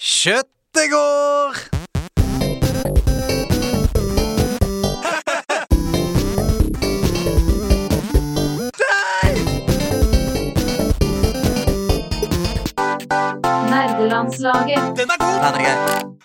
Kjøttegård! Nerdelandslaget. Den er god! Den er grei.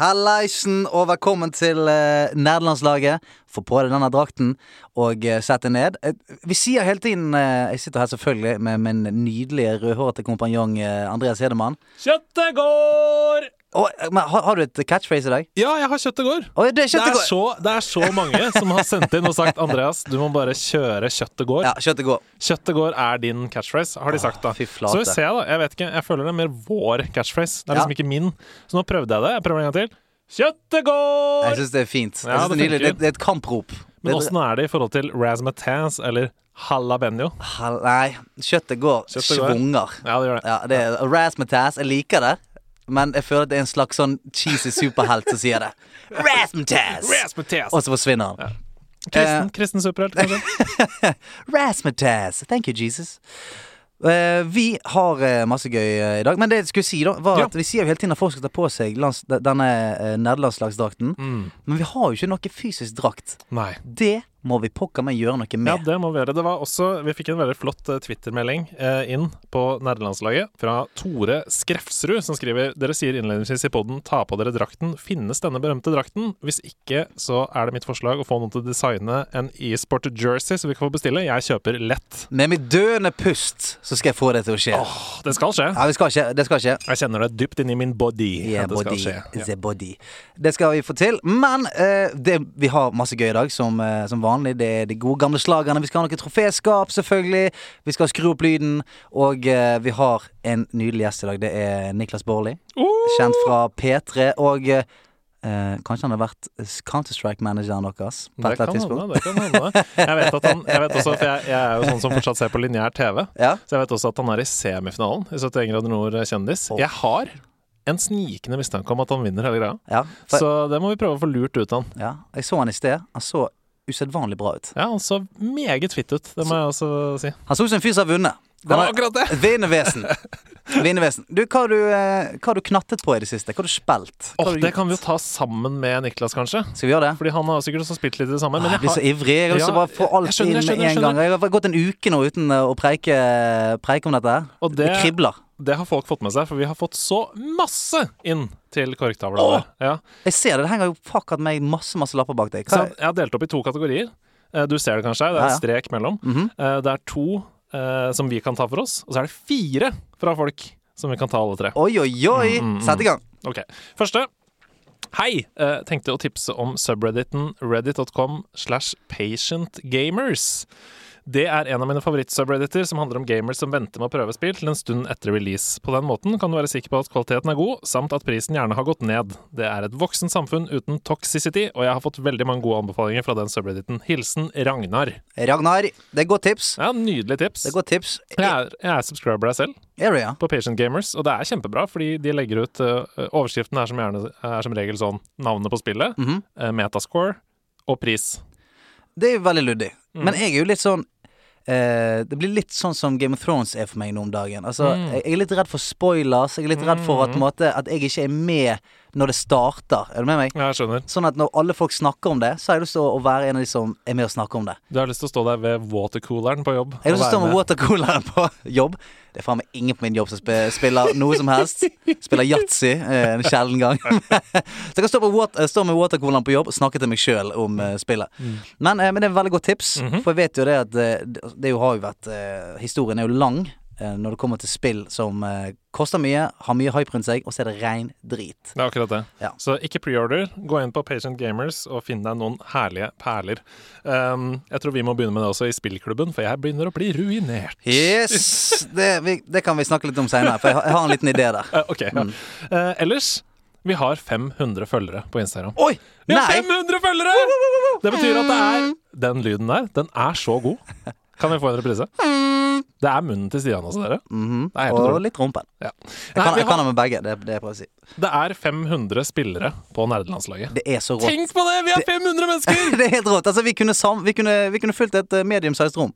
Hallaisen, og velkommen til uh, nerdelandslaget. Få på deg denne drakten og uh, sett deg ned. Eh, vi sier hele tiden eh, Jeg sitter her selvfølgelig med min nydelige rødhårete kompanjong eh, Andreas Hedemann. Kjøttet går! Og, eh, men, har, har du et catchphrase i dag? Ja, jeg har kjøttet går. Oh, det er Det er, så, det er så mange som har sendt inn og sagt Andreas, du må bare kjøre kjøttet går. Ja, kjøttegård. Kjøttet går er din catchphrase, har de sagt da. Så vi ser da, jeg vet ikke, jeg føler det er mer vår catchphrase. Det er liksom Ja. ikke min. Så nå prøvde jeg det. Jeg prøver en gang til. Kjøttet går! Jeg syns det er fint. Ja, det, er det det, er et kamprop. Men åssen er det i forhold til razzmatazz eller jalapeno? Hal- Nei, kjøttet går Kjøttet går. svunger. Ja, det gjør det. Ja, det er Razzmatazz. Jeg liker det. Men jeg føler at det er en slags sånn cheesy superhelt som sier det. Rasmatas! Razzmatazz! Og så forsvinner han. Kristen, uh, kristen superhelt, kanskje? Rasmatas. Thank you, Jesus. Uh, vi har uh, masse gøy i dag. Men det jeg skulle si, da var Ja. at vi sier jo hele tiden at folk skal ta på seg lands, denne uh, nederlandslagsdrakten. Mm. Men vi har jo ikke noe fysisk drakt. Nei. Det må vi pokker meg gjøre noe med. Ja, det må vi gjøre. Det var også, vi fikk en veldig flott eh, Twitter-melding eh, inn på nerdelandslaget fra Tore Skrefsrud, som skriver Dere sier innledningsvis i poden 'ta på dere drakten'. Finnes denne berømte drakten? Hvis ikke, så er det mitt forslag å få noen til å designe en e-sport jersey, så vi kan få bestille. Jeg kjøper lett. Med mitt døende pust så skal jeg få det til å skje. Det skal skje. Ja, det skal skje. det skal skje. Jeg kjenner det dypt inni min body. Yeah, det skal body. skje. Ja. The body. Det skal vi få til. Men eh, det, vi har masse gøy i dag, som, eh, som vanlig. Det er de gode gamle slagerne. Vi skal ha noe troféskap, selvfølgelig. Vi skal skru opp lyden. Og eh, vi har en nydelig gjest i dag. Det er Niklas Baarli. Uh! Kjent fra P3. Og eh, eh, kanskje han har vært Counter-Strike-manageren deres på Det et kan tidspunkt. hende. det kan hende Jeg vet at han Jeg vet også, for jeg, jeg er jo sånn som fortsatt ser på lineær TV. Ja. Så jeg vet også at han er i semifinalen i 71 grader nord kjendis. Oh. Jeg har en snikende mistanke om at han vinner hele greia. Ja, for, Så det må vi prøve å få lurt ut av han. ja, jeg så han i sted. Han så usedvanlig bra ut. Ja, han så meget fitt ut, det må jeg også si. Han så ut som en fyr som har vunnet. Det var akkurat det! Vinevesen. Vinnevesen. Du, hva har du, eh, hva har du knattet på i det siste? Hva har du spilt? Hva har du det gjort? kan vi jo ta sammen med Niklas, kanskje. Skal vi gjøre det? Fordi han har sikkert også spilt litt i det samme. Men jeg blir så ivrig. Jeg har Ja, bare få jeg alt skjønner, inn med en gang. Jeg har gått en uke nå uten å preike, preike om dette. og det, Det kribler. det har folk fått med seg, for vi har fått så masse inn til korktavla. Åh! Ja. Jeg ser det. Det henger jo fuck at meg masse masse lapper bak deg. Så jeg har delt opp i to kategorier. Eh, Du ser det kanskje, det er en strek mellom. Mm -hmm. Det er to eh, som vi kan ta for oss, og så er det fire fra folk som vi kan ta alle tre. Oi, oi, oi! Mm, mm, mm. Sett i gang. Ok, Første. Hei! Eh, tenkte å tipse om subredditen reddit.com slash patientgamers. Det er en av mine favoritt-subredditer som handler om gamers som venter med å prøve spill til en stund etter release. På den måten kan du være sikker på at kvaliteten er god, samt at prisen gjerne har gått ned. Det er et voksent samfunn uten toxicity, og jeg har fått veldig mange gode anbefalinger fra den subredditen. Hilsen Ragnar. Ragnar, det er godt tips. Ja, Nydelig tips. Det er godt tips. Jeg er, jeg er subscriber deg selv Area. på Patient Gamers, og det er kjempebra, fordi de legger ut uh, Overskriften er som, gjerne, er som regel sånn navnet på spillet, mm -hmm. uh, metascore og pris. Det er jo veldig luddig. Mm. Men jeg er jo litt sånn eh, Det blir litt sånn som Game of Thrones er for meg nå om dagen. Altså, Mm. Jeg er litt redd for spoilers. Jeg er litt redd for at, på måte, at jeg ikke er med når det starter. Er du med meg? Ja, jeg skjønner. Sånn at når alle folk snakker om det, så har jeg lyst til å være en av de som er med og snakker om det. Du har lyst til å stå der ved watercooleren på jobb. Jeg har lyst til å stå med watercooleren på jobb. Det er faen meg ingen på min jobb som spiller noe som helst. Spiller yatzy eh, en sjelden gang. så jeg kan stå, water, stå med watercooleren på jobb og snakke til meg sjøl om eh, spillet. Men, eh, men det er et veldig godt tips, Mhm. for jeg vet jo det at eh, det, det har jo vært eh, Historien er jo lang eh, når det kommer til spill som eh, koster mye, har mye hype rundt seg, og så er det rein drit. Det er akkurat det. Ja. Så ikke preorder. Gå inn på Patient Gamers og finn deg noen herlige perler. Um, jeg tror vi må begynne med det også i spillklubben, for jeg begynner å bli ruinert. Yes! Det, vi, det kan vi snakke litt om seinere, for jeg har, jeg har en liten idé der. Uh, ok, ja. Mm. uh, ellers vi har 500 følgere på Instagram. Oi! Vi har Nei! 500 følgere! Det betyr at det er Den lyden der, den er så god. Kan vi få en reprise? Det er munnen til Stian også, dere. Mm Det er Og litt rumpen. Ja. Jeg Nei, kan, jeg kan ha med begge. Det, det jeg prøver å si. det er 500 spillere på nerdelandslaget. Det er så rått. Tenk på det! Vi er 500 mennesker! det er helt rått. Altså, vi kunne, sam vi kunne, vi kunne fylt et uh, medium-sized rom.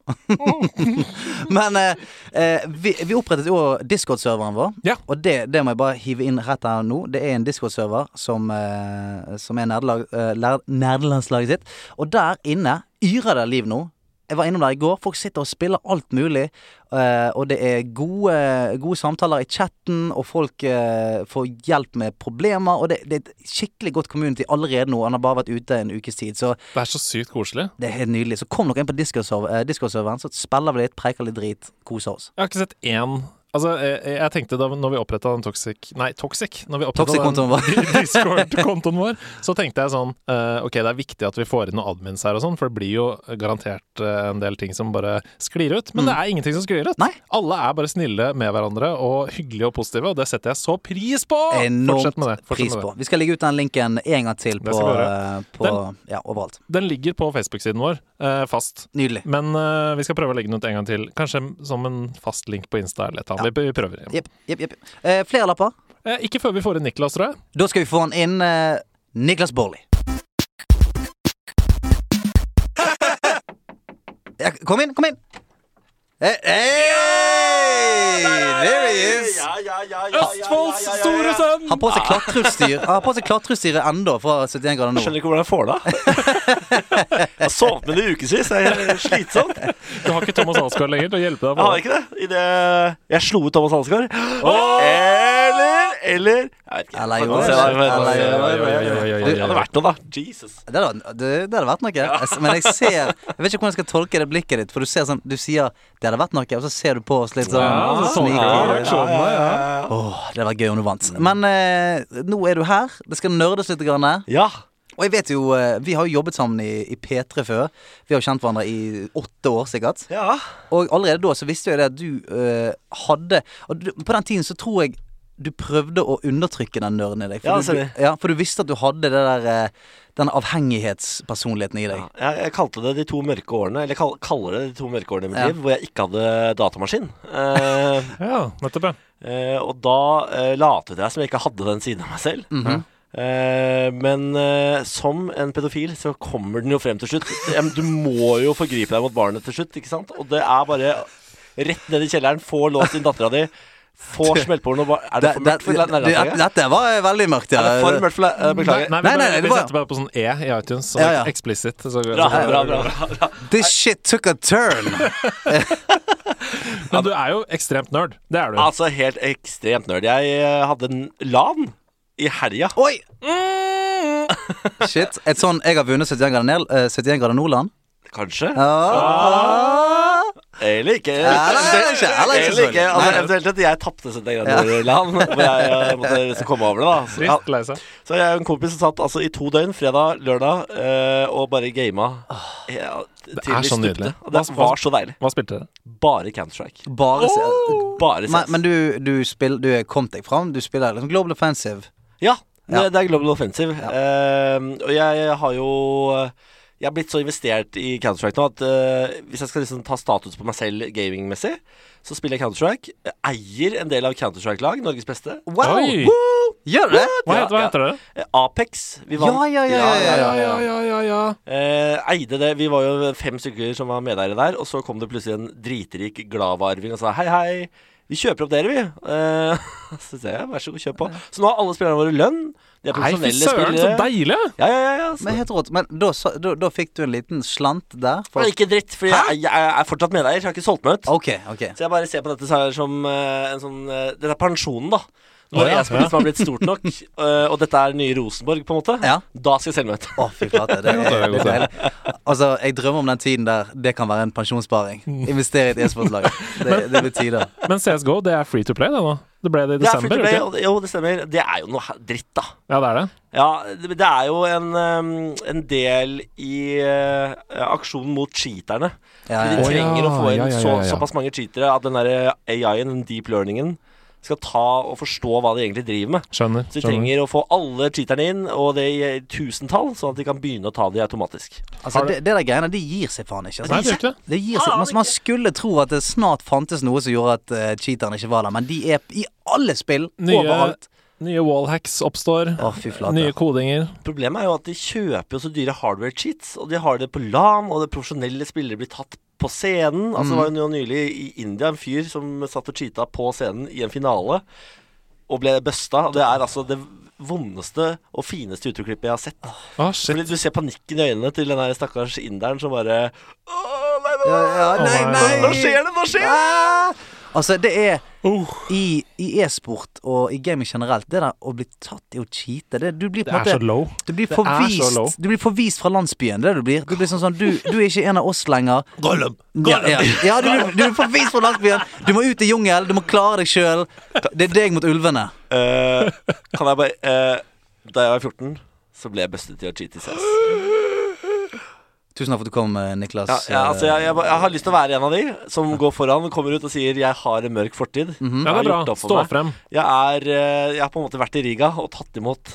Men eh, eh, vi, vi opprettet jo Discord-serveren vår. Ja. Og det, det må jeg bare hive inn rett her nå. Det er en Discord-server som, eh, som er eh, nerdelandslaget sitt. Og der inne yrer det liv nå. Jeg var innom der i går. Folk sitter og spiller alt mulig. eh, og det er gode, gode samtaler i chatten, og folk eh, får hjelp med problemer. Og det, det er et skikkelig godt community allerede nå. Han har bare vært ute en ukes tid. Så Det er så sykt koselig. det er helt nydelig. Så kom dere inn på eh, Discord-serveren, så spiller vi litt, preker litt drit, koser oss. Jeg har ikke sett én Altså, jeg, jeg tenkte da når vi oppretta den Toxic Nei, Toxic. Når vi Toxic-kontoen vår. Discord-kontoen vår, så tenkte jeg sånn uh, Ok, det er viktig at vi får inn noen admins her og sånn, for det blir jo garantert uh, en del ting som bare sklir ut. Men det er ingenting som sklir ut. Mm. Nei. Alle er bare snille med hverandre og hyggelige og positive, og det setter jeg så pris på! Fortsett Enormt med det. Fortsett pris med det. på. Vi skal legge ut den linken en gang til på, vi eh, ja, overalt. Den ligger på Facebook-siden vår, uh, fast. Nydelig. Men eh, vi skal prøve å legge den ut en gang til. Kanskje som en fast link på Insta eller et eller annet. Vi, vi prøver. Jepp, jepp, jepp. Eh, flere lapper. Eh, ikke før vi får inn Niklas, tror jeg. Da skal vi få han inn eh, Niklas Baarli. Ja, kom inn, kom inn. Eh, hey! There he is. Ja, ja, ja, ja, Østfolds store sønn! Har på seg klatreutstyr Han har på seg klatreutstyret ennå fra 71 grader nord. skjønner ikke hvordan jeg får det av. Jeg har sovet med det i ukevis. Det er slitsomt. Du har ikke Thomas Alsgaard lenger til å hjelpe deg. Jeg har ikke det. I det jeg slo ut Thomas Alsgaard. Eller Eller Jeg vet ikke. Eller jo, Det hadde vært noe, da. Jesus. Det hadde, det, det hadde vært noe. Jeg Men jeg ser Jeg vet ikke hvordan jeg skal tolke det blikket ditt. For du ser sånn Du sier 'det hadde vært noe', og så ser du på oss litt sånn Ja, så sneaky. tolker jeg reaksjonen der, ja. Åh, det hadde vært gøy om du vant. Men eh, nå er du her. Det skal nerdes litt. Grann. Ja. Og jeg vet jo eh, Vi har jo jobbet sammen i, i P3 før. Vi har jo kjent hverandre i åtte år, sikkert. Ja. Og allerede da så visste jeg det at du øh, hadde Og du, på den tiden så tror jeg du prøvde å undertrykke den nerden i deg. For, Ja, du, du, ja, for du visste at du hadde det der eh, den avhengighetspersonligheten i deg. Ja, Jeg, kalte det de to mørke årene, eller kal kaller det de to mørke årene i mitt Ja. liv, hvor jeg ikke hadde datamaskin. Eh, Ja, nettopp, eh, og da eh, latet jeg som jeg ikke hadde den siden av meg selv. Mhm. Eh, men eh, som en pedofil så kommer den jo frem til slutt. Du må jo forgripe deg mot barnet til slutt, ikke sant? Og det er bare rett ned i kjelleren, få låst inn dattera di, ba- Er det for mørkt for det- det- Dette var eh, veldig mørkt, ja. Er det for mørkt for eh, Nei, Beklager. nei, Nei, nei, nei, vi var- setter bare på sånn E i iTunes, Så Ja, ja. explicit. Så, Bra, så- bra, bra, bra. This shit took a turn. Men du er jo ekstremt nerd. Det er du. Altså helt ekstremt nerd. Jeg eh, hadde en LAN i helga. Oi! Shit. Et sånn Jeg har vunnet 71 grader, ned, eh, 71 grader Nordland. Kanskje? Ah. Eller ikke. Eller ikke, ikke, Altså, eventuelt at jeg tapte 71 grader LAN. Hvor jeg eh, måtte liksom komme over det, da. Så, ja. Så jeg og en kompis som satt altså i to døgn, fredag, lørdag, eh, og bare gama. Ja, det er så nydelig. Og Det var så deilig. Hva spilte dere? Bare Counter-Strike. Bare oh! Bare Men, men du, du, spill, du er kom deg fram. Du spiller liksom Global Offensive. Ja, det, Ja. det er Global Offensive. Eh, og jeg har jo jeg har blitt så investert i Counter-Strike nå at uh, hvis jeg skal liksom ta status på meg selv gamingmessig, så spiller jeg Counter-Strike. Eier en del av Counter-Strike-lag, Norges beste. Wow! Gjør det? Hva heter, ja, det? Apex. Vi vant. Ja, ja, ja. ja, ja, eh, eide det. Vi var jo fem stykker som var medeiere der, og så kom det plutselig en dritrik Glava-arving og sa hei, hei. Vi kjøper opp dere, vi. Eh, så sier jeg vær så god, kjøp på. Så nå har alle spillerne våre lønn. De er Nei, fy profesjonelle søren, så spillere. deilig! Ja, ja, ja, ja. Så, Men helt rått. Men da, sa- da, da fikk du en liten slant der? For, ikke dritt, for jeg, jeg er fortsatt medeier. Jeg har ikke solgt meg ut. ok, ok. Så jeg bare ser på dette så her som eh, en sånn uh, Dette er pensjonen, da. Når Å, ja, jeg spiller som har blitt stort nok, eh, og dette er nye Rosenborg, på en måte, Ja. da skal jeg selge meg ut. Å, fy flate. Det, er- det er deilig. Altså, jeg drømmer om den tiden der det kan være en pensjonssparing. Investere i et e-sportslag. Det, det blir tider. Men CSGO, det er free to play, det nå? Det ble det i Det er free desember? to play, ikke? og det, jo, det stemmer. Det er jo noe dritt, da. Ja, det er det. Ja, det, det er jo en, um, en del i uh, aksjonen mot cheaterne. Ja, ja, de Å, ja, trenger å få inn ja, ja, så, ja, ja. såpass mange cheatere at den der AI-en, den deep learningen, skal ta og forstå hva de egentlig driver med. Skjønner. Så de skjønner. trenger å få alle cheaterne inn, og det i tusentall, sånn at de kan begynne å ta de automatisk. Altså, det, det der greiene, de gir seg faen ikke. Nei, Altså. det gjør det. Det gir seg, altså, man skulle tro at det snart fantes noe som gjorde at uh, cheaterne ikke var der, men de er i alle spill, Nye overalt. Nye wallhacks oppstår. Oh, fy flate. Nye kodinger. Problemet er jo at de kjøper jo så dyre hardware cheats, og de har det på LAN, og det profesjonelle spillere blir tatt på scenen. Altså Det var jo nå nylig i India en fyr som satt og cheata på scenen i en finale, og ble busta. Det er altså det vondeste og fineste utrykkklippet jeg har sett. Ah. Fordi du ser panikken i øynene til den der stakkars inderen som bare Åh, nei, nei, Å, nei, nei. nei! Nå skjer det! Nå skjer det! Altså, det er Oh, i, i e-sport og i gaming generelt, det der å bli tatt i å cheate det, Du blir det på en er så måte low. du blir, det er så low. forvist, du blir forvist fra landsbyen. Det er det du blir. Du blir sånn sånn Du, du er ikke en av oss lenger. Gollum! Ja, ja. ja du, du er forvist fra landsbyen. Du må ut i jungel. Du må klare deg sjøl. Det er deg mot ulvene. Uh, kan jeg bare uh, Da jeg var 14, så ble jeg bustet i å cheate i CS. Tusen takk for at du kom, eh, Niklas. Ja, ja, altså, jeg, jeg, jeg har lyst til å være en av de som går foran og kommer ut og sier 'jeg har en mørk fortid'. Mhm. Ja, det er bra. Stå meg. frem. Jeg, er, eh, jeg har på en måte vært i Riga og tatt imot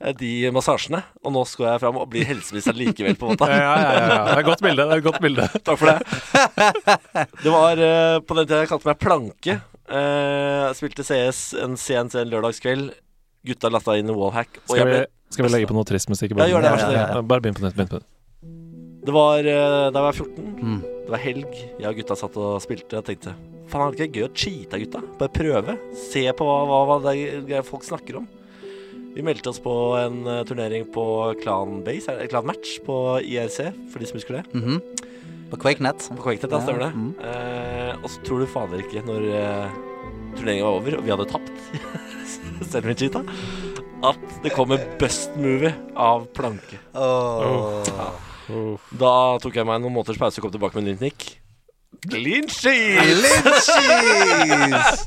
eh, de massasjene. Og nå skal jeg fram og bli helseminister likevel, på en måte. Ja, ja, ja, ja. Det er et godt bilde. Det er et godt bilde. Takk for det. Det var på den tida jeg kalte meg Planke. Eh, jeg spilte CS en sen, sen lørdagskveld. Gutta latta inn i wallhack. Og Skal jeg vi, ble, skal vi legge på noe trist musikk? Bare, Ja, gjør det, vær så snill. Bare begynn på nytt. Det var eh, da jeg var 14. Mm. Det var helg. Jeg og gutta satt og spilte. Jeg tenkte faen, er det ikke gøy å cheate, gutta? Bare prøve. Se på hva, hva, hva det er folk snakker om. Vi meldte oss på en eh, turnering på Clan Base, eller Clan Match på IRC, for de som husker det. Mhm. På QuakeNet. På Quakenet, ja, stemmer det. Mm. Eh, og så tror du fader ikke, når eh, turneringen var over og vi hadde tapt, selv om vi cheata, at det kommer bust movie av planke. Åh. Oh. Da tok jeg meg noen måneders pause og kom tilbake med nytt nikk. Clean sheet! Lynchies!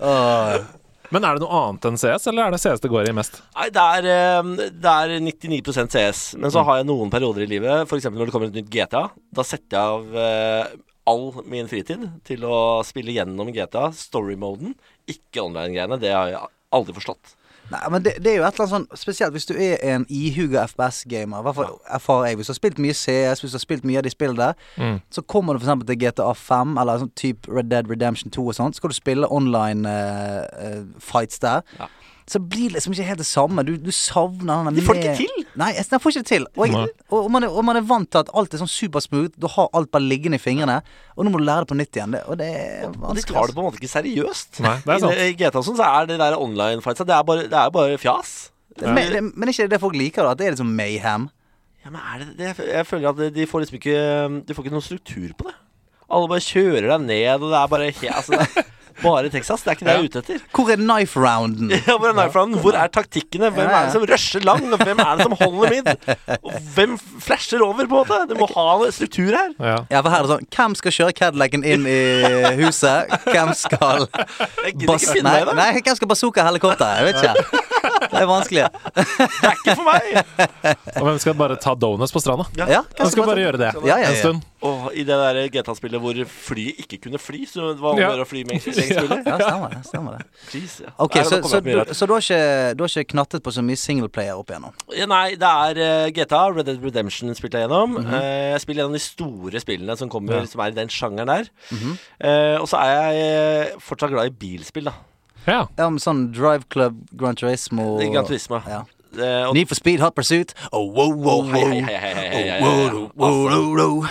Men er det noe annet enn CS, eller er det CS det går i mest? Nei, det er, eh, det er 99% CS. Men så har jeg noen perioder i livet, f.eks. når det kommer et nytt GTA. Da setter jeg av eh, all min fritid til å spille gjennom GTA, story-moden. Ikke online-greiene. Det har jeg aldri forstått. Nei, men det, det er jo et eller annet sånn Spesielt hvis du er en ihuga FPS-gamer. I hvert fall erfarer jeg. Hvis du har spilt mye CS, hvis du har spilt mye av de spillene der, Mm. så kommer du eksempel til GTA 5 eller sånn type Red Dead Redemption 2 og sånt. Så skal du spille online uh, uh, fights der. Ja. Så blir det liksom ikke helt det samme. Du, du savner den De får det ikke til! Nei, jeg- får ikke det til. Og, jeg, og, man er, og man er vant til at alt er sånn supersmooth. Du har alt bare liggende i fingrene. Og nå må du lære det på nytt igjen. Det, og det er vanskelig. Og de tar det på en måte ikke seriøst. Nei, det er sant. I, I GTA sånn så er det der online-fightsa Det er bare, det er bare fjas. altså. Men, det, men ikke det det folk liker, da? At det er liksom mayhem? Ja, men er det, det Jeg føler at de får liksom ikke De får ikke noen struktur på det. Alle bare kjører deg ned, og det er bare altså, det Bare Texas. Det er ikke det jeg er ute etter. Hvor er knife rounden? Ja, hvor, er knife rounden? hvor er taktikkene? Hvem er det som rusher lang? Og hvem er det som holder mid? Og hvem flasher over, på en måte? Du må ha en struktur her. Ja. Ja, for her er det sånn Hvem skal kjøre Cadillacen inn i huset? Hvem skal Jeg gidder bas ikke finne nei, nei, hvem skal bazooka helikopteret? Jeg vet ikke. Det er vanskelig. Det er ikke for meg. Og hvem skal bare ta donuts på stranda? Ja, Hvem skal bare gjøre det Ja, ja, en stund? Og i det der GTA-spillet hvor flyet ikke kunne fly, så det var Ja. bare å fly med lengst. Ja, stemmer det. stemmer det Jeez, ja. Ok, Så, du, så du, har ikke, du har ikke knattet på så mye singleplayer opp igjennom? Ja, Nei, det er eh, GTA, Red Dead Redemption spilte jeg gjennom. Mhm. Eh, jeg spiller gjennom de store spillene som kommer, Ja. som er i den sjangeren der. Mm -hmm. og så er jeg fortsatt glad i bilspill, da. Ja. Med sånn Drive Club, Grand Turismo Det er Gran Turismo. Ja. Eh, og, Need for Speed, Hot Pursuit oh, wow, wow, Å, hei, wow. hei, hei, hei, hei, hei, hei, Oh, wow, wow, wow, wow.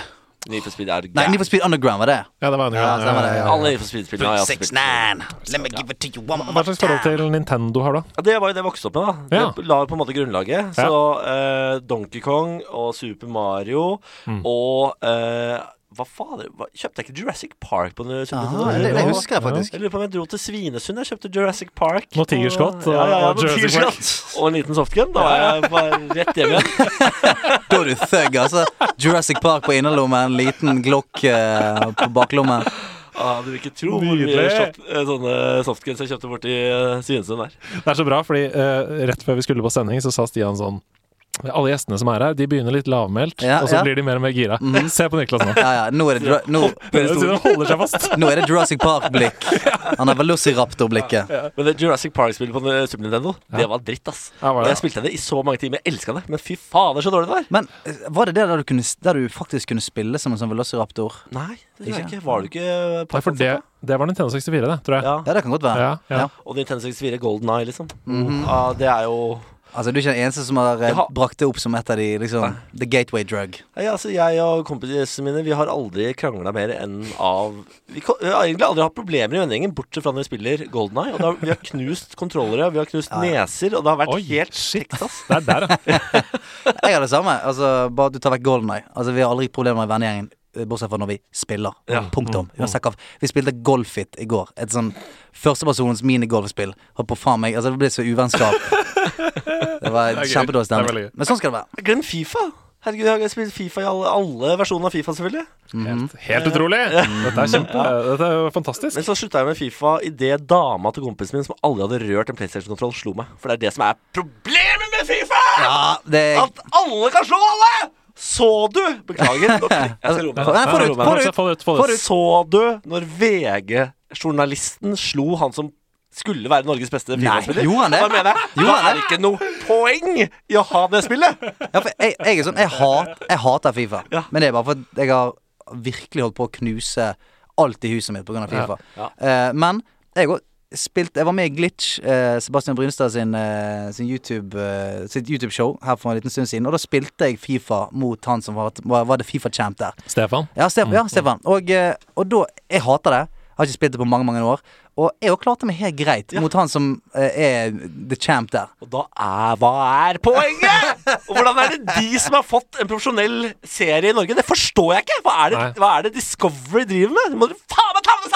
Need for Speed er Nei, Need for Speed Underground var det. ja, det var Underground Ja, stemmer det, ja. Alle Need for Speed-spillene har jeg også spilt. 369 Let me give it to you one Hva more slags forhold til Nintendo har du? Ja, det var jo det jeg vokste opp med, da. Ja. Det la på en måte grunnlaget. Så eh, Donkey Kong og Super Mario Mm. og eh, Hva fader? Hva, kjøpte jeg ikke Jurassic Park på den Ah, det, det husker jeg faktisk. Jeg lurer på om jeg dro til Svinesund. Jeg kjøpte Jurassic Park. Noe tigerskott og- ja, ja, ja, og Jurassic Park. Og en liten softgun. Da var jeg bare rett hjem igjen. Da er du thug, altså. Jurassic Park på innerlommen, liten Glock eh, på baklommen. Ah, du vil ikke tro hvor mye Nydelig. eh, sånne softguns jeg kjøpte borti uh, Svinesund der. Det er så bra, fordi uh, rett før vi skulle på sending, så sa Stian sånn Alle gjestene som er her, de begynner litt lavmælt, Ja, og så ja. blir de mer og mer gira. Se på Niklas nå. Ja, ja, nå er det, nå, nå er det Jurassic Park-blikk. Han har Velociraptor-blikket. Men det Jurassic Park-spillet på Super Nintendo, det var dritt, ass. Ja, var det? Jeg spilte det i så mange timer. Jeg elska det. Men fy fader, så dårlig det var. Men eh, var det det der du, kunne, der du faktisk kunne spille som en sånn Velociraptor? Nei, det tror jeg Ikke? Var du ikke Nei, for det, det var Nintendo 64, det, tror jeg. Ja. Ja, det kan godt være. Ja, ja. Og Nintendo 64 Golden Eye, liksom. Mhm. ja, det er jo Altså, Du er ikke den eneste som har eh, har- brakt det opp som et av de liksom, The gateway drug. Nei, altså Jeg og kompisene mine Vi har aldri krangla mer enn av vi, vi har egentlig aldri hatt problemer i vennegjengen, bortsett fra når vi spiller Golden Eye. Og da, vi har knust kontrollere, vi har knust Ja, ja. neser, og det har vært Oi, helt shit. ass. Det er der, ja. Jeg har det samme. Altså, Bare du tar vekk Golden Eye. Altså, vi har aldri problemer i vennegjengen. Eh, Bortsett fra når vi spiller. Ja. Punktum. Mm, Uansett hva- Vi spilte Golfit i går. Et sånn førstepersonens minigolfspill. Holdt på faen meg Altså, det ble så uvennskap. Det var kjempedårlig stemning. Men sånn skal det være. Glem Fifa! Herregud, jeg har spilt Fifa i alle, alle versjoner av Fifa, selvfølgelig. Helt, helt utrolig! Dette er kjempe Dette er jo fantastisk. Men så slutta jeg med Fifa idet dama til kompisen min, som aldri hadde rørt en PlayStation-kontroll, slo meg. For det er det som er problemet med Fifa! Ja, det At alle kan slå alle! Så du Beklager. Nå- Jeg skal roe meg. Nei, få det ut, Jeg skal roe meg. få det ut. Få det ut. Få det ut. Så du når VG-journalisten slo han som skulle være Norges beste Fifa-spiller? gjorde han det? Da mener jeg Det Da er det ikke noe poeng i å ha det spillet. Ja, for jeg, jeg er sånn Jeg, hat, jeg hater Fifa. Ja. Men det er bare for jeg har virkelig holdt på å knuse alt i huset mitt pga. Fifa. Ja. Eh, men jeg har spilt Jeg var med i Glitch, eh, Sebastian Brynstad sin, eh, sin YouTube, eh, sitt YouTube-show her for en liten stund siden. Og da spilte jeg Fifa mot han som var, var, var det Fifa-champ der. Stefan. Ja, Stefan. Ja, Stefan. Og, eh, og da Jeg hater det. Jeg Har ikke spilt det på mange mange år. Og jeg har klart meg helt greit Ja. mot han som eh, er the champ der. Og da er Hva er poenget?! Og hvordan er det de som har fått en profesjonell serie i Norge? Det forstår jeg ikke! Hva er det, hva er det Discovery driver med? Må dere faen meg ta det! Og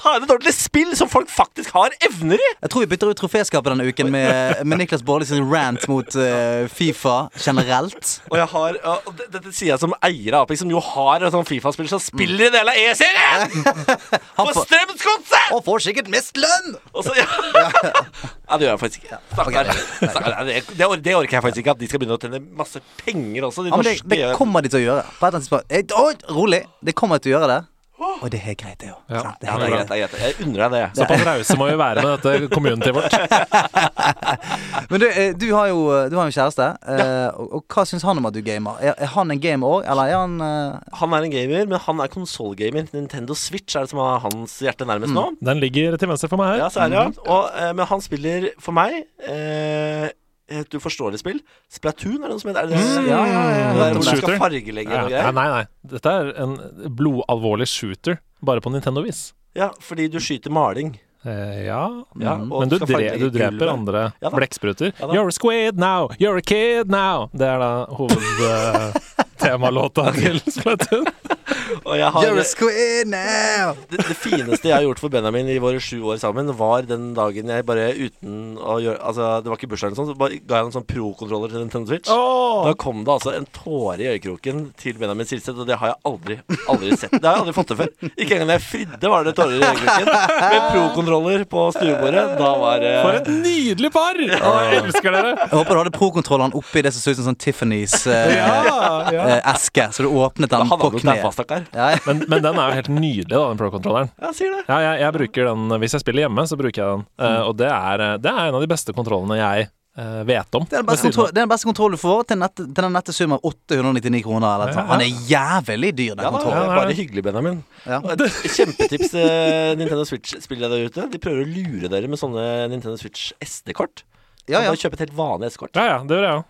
ta inn et ordentlig spill som folk faktisk har evner i! Jeg tror vi bytter ut troféskapet denne uken med, med Niklas Baarli sin rant mot uh, Fifa generelt. Og jeg har og det- Dette sier jeg som eier av Apex, som jo har en sånn Fifa-spiller som spiller en del av E-serien! På Strømsgodset! og får sikkert mest lønn! Og så, ja. ja, det gjør jeg faktisk ikke. Stakkar. Det, det, det orker jeg faktisk ikke. At de skal begynne å tjene masse penger også. De Ja, det, det kommer de til å gjøre. På et eller annet tidspunkt. Rolig! Det kommer de til å gjøre det. Og det er greit, det òg. Ja. Det Ja, er det er greit. greit. det er greit Jeg unner deg det. Såpass rause må vi være med dette communityet vårt. Men du, eh, du har jo, du har jo kjæreste. Ja. og, og hva syns han om at du gamer? Er, er han en gamer òg, eller er han uh... Han er en gamer, men han er konsollgamer. Nintendo Switch er det som har hans hjerte nærmest nå. Den ligger til venstre for meg Ja, her. så er det, ja. Og, eh, men han spiller for meg eh, et uforståelig spill. Splatoon er det noe som heter? Er det? Mm, ja, ja, ja, ja. Det der skal fargelegge Ja, ja, nei, nei. Dette er en blodalvorlig shooter, bare på Nintendo-vis. Ja, fordi du skyter maling. Eh, ja, Ja, Mm. men du, dre du dreper gulvet. andre Ja blekkspruter. Ja. You're a squid now, you're a kid now. Det er da hovedtemalåta til Splatoon. Og jeg har You're a squid now! det, det fineste jeg har gjort for Benjamin i våre sju år sammen, var den dagen jeg bare uten å gjøre Altså, det var ikke bursdag eller sånt, så bare ga jeg en sånn pro-kontroller til Nintendo Switch. Da kom det altså en tåre i øyekroken til Benjamin Silseth, og det har jeg aldri, aldri sett. Det har jeg aldri fått til før. Ikke engang da jeg fridde, var det tårer i øyekroken. Med pro-kontroller på stuebordet. Da var det For et nydelig par! Jeg elsker dere! Jeg håper du hadde pro-kontrollene oppi det som så ut som sånn Tiffany's eh, Ja, ja. eh, eske, så du åpnet den på kneet. Stakkar. Ja, ja. Men, men den er jo helt nydelig, da, den pro-kontrolleren. Ja, sier det. Ja, jeg, jeg bruker den Hvis jeg spiller hjemme, så bruker jeg den. Eh, og det er, det er en av de beste kontrollene jeg uh, vet om. Det er den beste, kontroll, den beste kontrollen du får til, nett, til den nette sum av 899 kroner. Eller, Ja, ja. Han er jævlig dyr, den Ja, kontrollen. ja. bare hyggelig, Benjamin. Ja. Kjempetips til Nintendo Switch-spillere der ute. De prøver å lure dere med sånne Nintendo Switch SD-kort. Ja, ja. Bare kjøp et helt vanlig SD-kort. Ja, ja, det gjør jeg òg.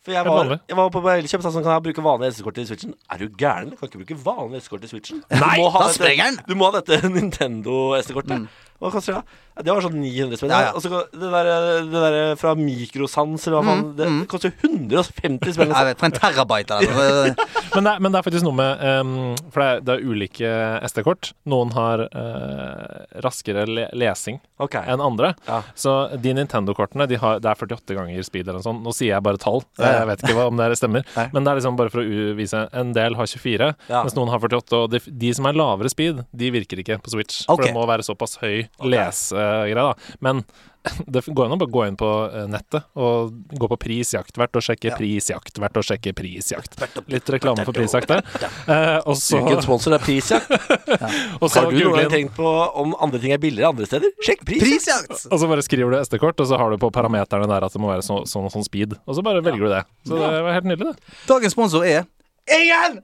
For jeg var, jeg var på Elkjøp og sa sånn, kan jeg bruke vanlig SD-kort i Switchen? Er du gæren? Du kan ikke bruke vanlig SD-kort i Switchen. Nei, du da dette- sprenger den! Du må ha dette Nintendo SD-kortet. Hva koster det? Ja, Det var sånn 900 spenn. Ja, ja. Og så det der, det der fra Mikrosans eller hva faen, det, det koster 150 spenn. Jeg Liksom. vet, for en terabyte eller noe. Men, det er- men det er faktisk noe med um, For det er, det er ulike SD-kort. Noen har uh, raskere le lesing okay. enn andre. Ja. Så de Nintendo-kortene de har, Det er 48 ganger speed eller noe sånt. Nå sier jeg bare tall. Ja. Jeg vet ikke hva, om det stemmer. Nei. Men det er liksom bare for å vise En del har 24, Ja. mens noen har 48. Og de, de som er lavere speed, de virker ikke på Switch. Okay. For det må være såpass høy lesegreie, da. Men det går an å bare gå inn på eh, nettet og gå på prisjaktvert og sjekke Ja. prisjaktvert og sjekke prisjakt. Litt reklame for prisjakt der. Eh, og så, Ukens sponsor er prisjakt. Ja. Har du noen gang tenkt på om andre ting er billigere andre steder? Sjekk prisjakt! Prisjakt! Og så bare skriver du SD-kort, og så har du på parameterne der at det må være så- sånn og sånn speed. Og så bare velger du det. Så det var helt nydelig, det. Dagens sponsor er Ingen!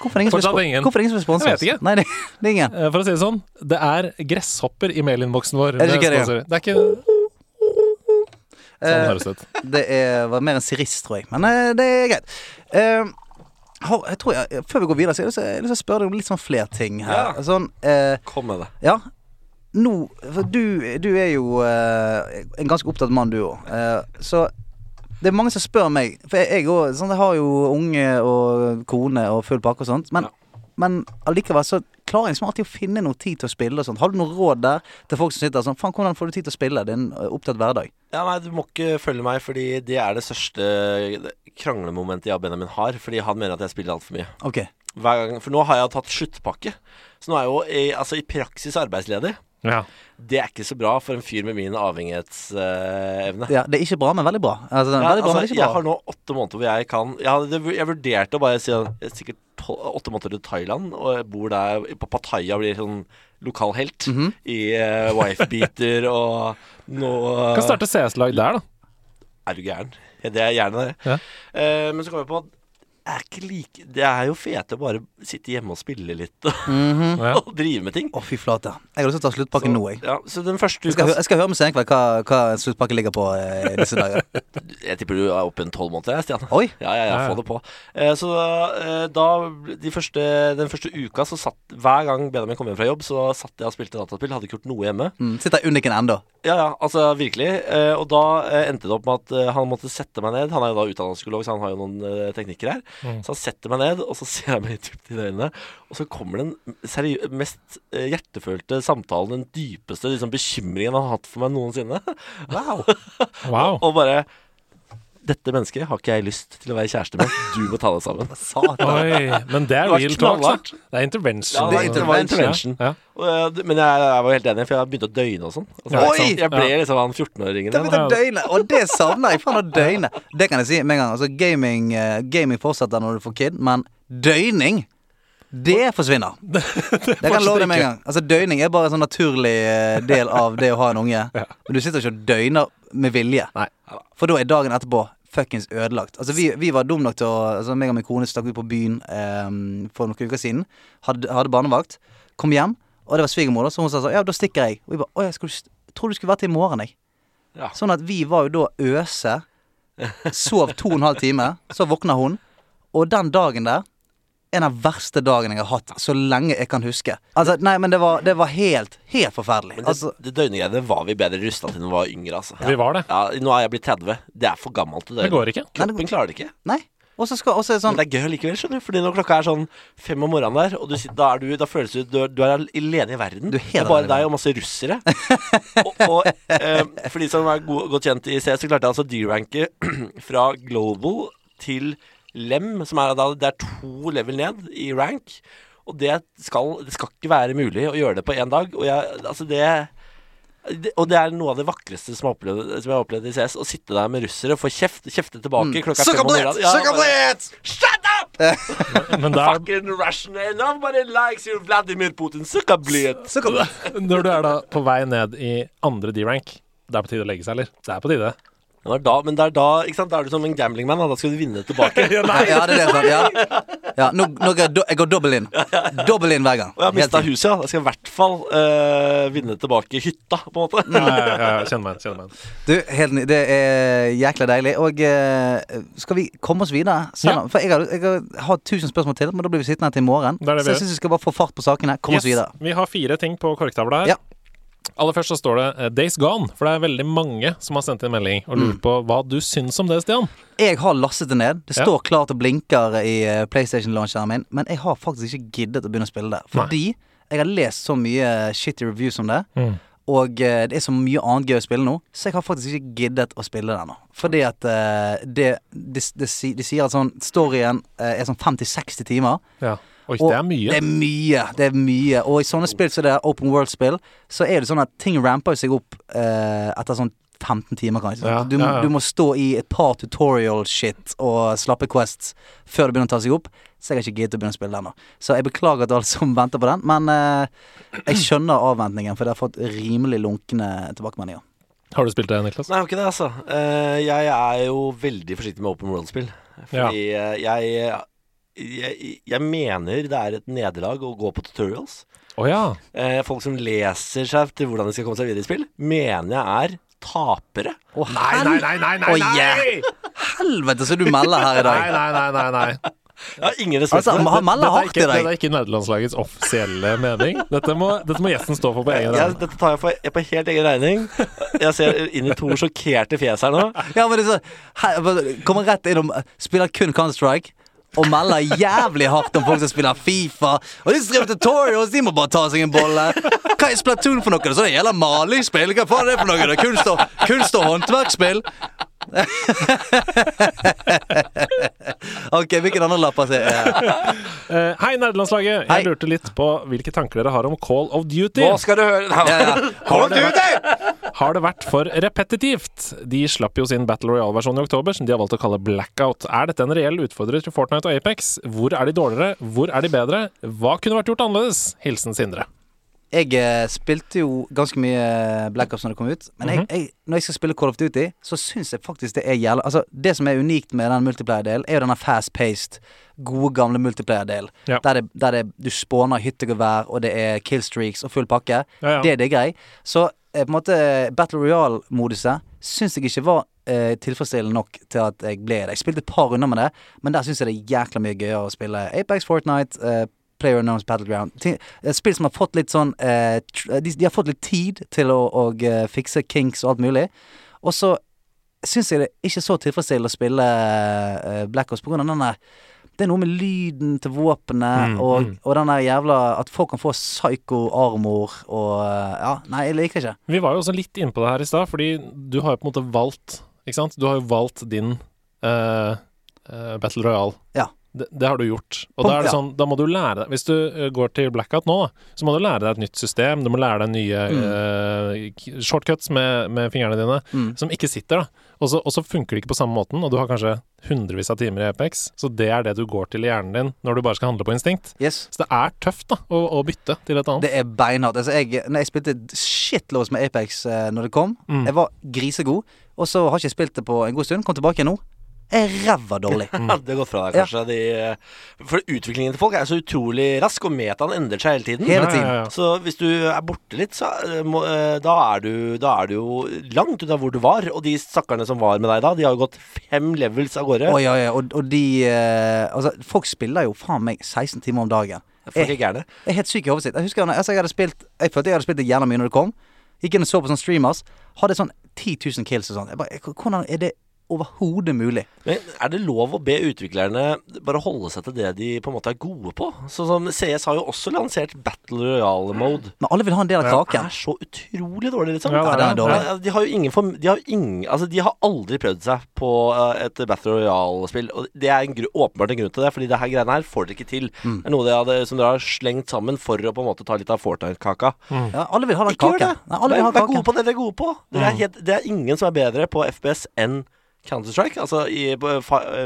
Hvorfor ingen som Fortsatt ingen. Hvorfor ingen er? Jeg vet ikke. Nei, det, det er ingen. Eh, For å si det sånn, det er gresshopper i mailinnboksen vår. Er det ikke det? Det er ikke Sånn Eh, høres det ut. Det er, var mer en sirist, tror jeg. Men eh, det er greit. Jeg tror jeg, Før vi går videre, så jeg har jeg lyst til å spørre deg om litt sånn flere ting her. Ja. Sånn, eh, Kom med det. ja. Nå For du, du er jo eh, en ganske opptatt mann, du òg. Eh, så det er mange som spør meg For jeg, jeg, også, sånn, jeg har jo unge og kone og full pakke og sånt. Men, Ja. men allikevel så klarer jeg liksom alltid å finne noe tid til å spille og sånt. Har du noe råd der til folk som sitter sånn Faen, hvordan får du tid til å spille? Det er en opptatt hverdag. Ja, nei, Du må ikke følge meg, fordi det er det største kranglemomentet jeg og Benjamin har. Fordi han mener at jeg spiller altfor mye. Okay. Gang, For nå har jeg tatt sluttpakke. Så nå er jeg jo i, altså, i praksis arbeidsledig. Ja. Det er ikke så bra for en fyr med min avhengighetsevne. Ja, det er ikke bra, men veldig bra. Altså, Ja, veldig bra, altså, men ikke jeg har nå åtte måneder hvor jeg kan Jeg, hadde, jeg vurderte å bare si er sikkert åtte måneder til Thailand, og jeg bor der på Pattaya og blir sånn lokal helt Mhm. i uh, wife-beater og noe Kan starte CS-lag der, da. Er du gæren? Ja, det er gjerne det. Ja. Uh, men så kom jeg på at er ikke like Det er jo fete å bare sitte hjemme og spille litt og, Mhm. Ja. og drive med ting. Å, fy flate. Jeg har lyst til å ta sluttpakken nå, jeg. Ja, så den første Jeg skal, uka jeg skal høre med Senkveld hva, hva sluttpakken ligger på eh, disse dager. Jeg tipper du er oppe en tolv måneder, jeg, Stian. Oi! Ja, ja, ja, få det på. Eh, så eh, da de første, Den første uka så satt Hver gang Benjamin kom hjem fra jobb, så satt jeg og spilte dataspill. Hadde ikke gjort noe hjemme. Mm, sitter i uniken ennå. Ja, ja, altså virkelig. Eh, og da eh, endte det opp med at eh, han måtte sette meg ned. Han er jo da utdannet psykolog, så han har jo noen eh, teknikker her. Mm. Så han setter meg ned, og så ser jeg meg dypt i øynene. Og så kommer den mest eh, hjertefølte samtalen, den dypeste liksom, bekymringen han har hatt for meg noensinne. Wow. Wow. og bare Dette mennesket har ikke jeg lyst til å være kjæreste med. Du må ta det sammen. Oi, men det er Det var real talk, knallhardt. Det er intervention. Ja, det er det var intervention. Ja. Og, men jeg, jeg var helt enig, for jeg begynte å døgne og sånn. Altså, Oi! Jeg ble liksom han 14-åringen. Det begynte å døgne, og det savner jeg. Faen å døgne. Det kan jeg si med en gang. Altså, gaming, eh, gaming fortsetter når du får kid, men døgning det forsvinner. Det kan love deg med en gang. Altså Døgning er bare en sånn naturlig eh, del av det å ha en unge. Men du sitter ikke og døgner med vilje. Nei. For da er dagen etterpå fuckings ødelagt. Altså Vi, vi var dumme nok til å Altså meg og min kone stakk ut på byen eh, for noen uker siden. Hadde, hadde barnevakt. Kom hjem, og det var svigermor, så hun sa sånn Ja, da stikker jeg. Og vi bare Å, jeg skulle, tror du skulle vært i morgen, jeg. Ja. Sånn at vi var jo da øse. Sov to og en halv time. Så våkna hun. Og den dagen der en av verste dagene jeg har hatt så lenge jeg kan huske. Altså, nei, men det var, det var helt, helt forferdelig. Men det, Altså, det døgnegreiene var vi bedre rusta til da vi var yngre, altså. Vi var det. Ja, nå er jeg blitt 30. Det er for gammelt til Det døgne. går ikke. Kroppen klarer det ikke. nei. Og så skal og så er det sånn Men det er gøy likevel, skjønner du. Fordi når klokka er sånn fem om morgenen der, og du, sitter- da, er du, da føles det du, er- du er alene i verden. Du er det er bare deg og masse russere. og og eh, for de som er god, godt kjent i CS, så klarte jeg altså å D-ranke fra global til lem, som er da Det er to level ned i rank. Og det skal, det skal ikke være mulig å gjøre det på én dag. Og jeg, altså det det, og det er noe av det vakreste som, jeg har opplevd, som jeg har opplevd i CS. Å sitte der med russere, og få kjeft, kjefte tilbake klokka fem om morgenen. Ja, Shut up! Men da, Fucking rational. Nobody likes you, Vladimir Putin. Sukkabliet. så kom, når du er da på vei ned i andre D-rank, det er på tide å legge seg, eller? Det er på tide. Det var da, men det er da ikke sant? Da er du som en gamblingman. Da, skal du vinne tilbake. Ja, det er det. Sant? Ja. ja nå, nå går jeg, do, jeg går dobbel inn. Dobbel inn hver gang. Og jeg har mista huset, ja. Da skal jeg i hvert fall uh, vinne tilbake hytta, på en måte. Nei, ja, ja, ja, meg igjen. meg. Du, helt ny. Det er jækla deilig. Og uh, skal vi komme oss videre? Selv, om- For jeg har, jeg har tusen spørsmål til, men da blir vi sittende her til i morgen. Det det så jeg syns vi skal bare få fart på sakene. Kom oss videre. Vi har fire ting på korktavla her. Ja. Aller først så står det eh, 'Days Gone', for det er veldig mange som har sendt inn melding og Mm. lurt på hva du syns om det, Stian. Jeg har lastet det ned. Det Ja. står klart og blinker i eh, PlayStation-launcheren min, men jeg har faktisk ikke giddet å begynne å spille det. Fordi jeg har lest så mye shitty reviews om det. Og eh, det er så mye annet gøy å spille nå, så jeg har faktisk ikke giddet å spille det ennå. Fordi at uh, det, de, de, de sier at sånn storyen uh, er sånn 50-60 timer. Ja. Oi, Og det er mye. Det er mye. Det er mye. Og i sånne spill som det er open world-spill, så er det sånn at ting ramper seg opp eh, etter sånn 15 timer, kanskje. Ja, du, ja, ja. du må stå i et par tutorial-shit og slappe quests før det begynner å ta seg opp. Så jeg har ikke giddet å begynne å spille den nå. Så jeg beklager til alle som venter på den, men eh, jeg skjønner avventningen, for det har fått rimelig lunkne tilbakemeldinger. Har du spilt det, Niklas? Nei, jeg har ikke det, altså. Uh, jeg er jo veldig forsiktig med open world-spill. Fordi eh, jeg, jeg Jeg mener det er et nederlag å gå på tutorials. Oh, ja. Eh, folk som leser seg til hvordan de skal komme seg videre i spill, mener jeg er tapere. Oh, Nei, nei, nei, nei, nei! Nei! yeah. Helvete, så du melder her i dag. Nei, nei, nei, nei, nei. Jeg har ingen respekt Altså, han melder er hardt ikke, i dette er ikke nederlandslagets offisielle mening. Dette må, dette må gjesten stå for på egen Jeg, regning. dette tar jeg på, på helt egen regning. Jeg ser inn i to sjokkerte fjes her nå. Ja, men det så her, Kommer rett innom Spiller kun Counter-Strike Og melder jævlig hardt om folk som spiller FIFA Og de skriver tutorials De må bare ta seg en bolle Hva er Splatoon for noe? Det er sånn jævla Hva faen er det for noe? Det er kunst og, kunst og håndverksspill Ok, hvilken andre lapp? Eh, hei, nerdelandslaget. Jeg lurte litt på hvilke tanker dere har om Call of Duty. Nå skal du høre Ja, ja. Call of Duty! Har det vært for repetitivt? De slapp jo sin Battle Royale-versjon i oktober, som de har valgt å kalle Blackout. Er dette en reell utfordrer til Fortnite og Apex? Hvor er de dårligere? Hvor er de bedre? Hva kunne vært gjort annerledes? Hilsen Sindre. Jeg eh, spilte jo ganske mye Black Ops når det kom ut. Men jeg, jeg, når jeg skal spille Call of Duty, så syns jeg faktisk det er jævla Altså, det som er unikt med den multiplayer-delen, er jo denne fast-paced, gode, gamle multiplayer-delen. Ja. Der, det, der det, du spåner hyttegevær, og det er killstreaks og full pakke. Ja, ja. Det, det er grei. Så eh, på en måte Battle Royale-moduset syns jeg ikke var eh, tilfredsstillende nok til at jeg ble det. Jeg spilte et par runder med det, men der syns jeg det er jækla mye gøyere å spille Apex, Fortnite, eh, Player Unknowns Battleground. Ting- eh, Spill som har fått litt sånn eh, tr- de, de har fått litt tid til å, å eh, fikse kinks og alt mulig. Og så syns jeg det ikke så tilfredsstillende å spille eh, Black Ops på grunn av den der det er noe med lyden til våpenet Mm, og, mm. og den der jævla At folk kan få psycho armor og eh, Ja, nei, jeg liker det ikke. Vi var jo også litt inne på det her i stad, fordi du har jo på en måte valgt Ikke sant? Du har jo valgt din uh, uh, Battle Royale. Ja. Det, det har du gjort. Og da er det sånn, da må du lære deg Hvis du eh, går til Blackout nå, da, så må du lære deg et nytt system. Du må lære deg nye mm. uh, shortcuts med, med fingrene dine, Mm. som ikke sitter, da. Og så, og så funker det ikke på samme måten, og du har kanskje hundrevis av timer i Apex, så det er det du går til i hjernen din når du bare skal handle på instinkt. Yes. Så det er tøft, da, å, å bytte til et annet. Det er beinhardt. Altså, jeg, når jeg spilte shitloads med Apex eh, når det kom, Mm. jeg var grisegod, og så har jeg ikke spilt det på en god stund. Kom tilbake nå. Jeg er ræva dårlig. Ja, det har gått fra deg, kanskje. De, for utviklingen til folk er så utrolig rask, og metaen endrer seg hele tiden. Hele tiden. ja, ja. Så hvis du er borte litt, så eh, må, eh, da, er du, da er du jo langt unna hvor du var. Og de stakkarene som var med deg da, de har jo gått fem levels av gårde. Oh, ja, ja. Og, og de eh, Altså, folk spiller jo faen meg 16 timer om dagen. Er. Jeg er helt syk i hodet sitt. Jeg husker altså, jeg hadde spilt Jeg følte jeg hadde spilt det jævla mye når det kom. Gikk inn og så på sånne streamers. Hadde sånn 10 000 kills og sånn. Jeg Hvordan er det overhodet mulig? Men er det lov å be utviklerne bare holde seg til det de på en måte er gode på? Sånn som CS har jo også lansert Battle Royale-mode. Men alle vil ha en del av Ja. Det er så utrolig dårlig, liksom. Ja, det er dårlig. Ja, De har jo ingen form- De har, ingen, altså, de har aldri prøvd seg på eh, et Battle Royale-spill. Og det er en gru, åpenbart en grunn til det, Fordi det her greiene her får dere ikke til. Mm. Det er noe de hadde, som dere har slengt sammen for å på en måte ta litt av Fortnite-kaka. Ja, alle vil ha den Ikke gjør kaken. det! Nei, alle vil ha Vær, vær gode på det dere er gode på. Det er helt, det er ingen som er bedre på FPS enn Counter-Strike. Altså i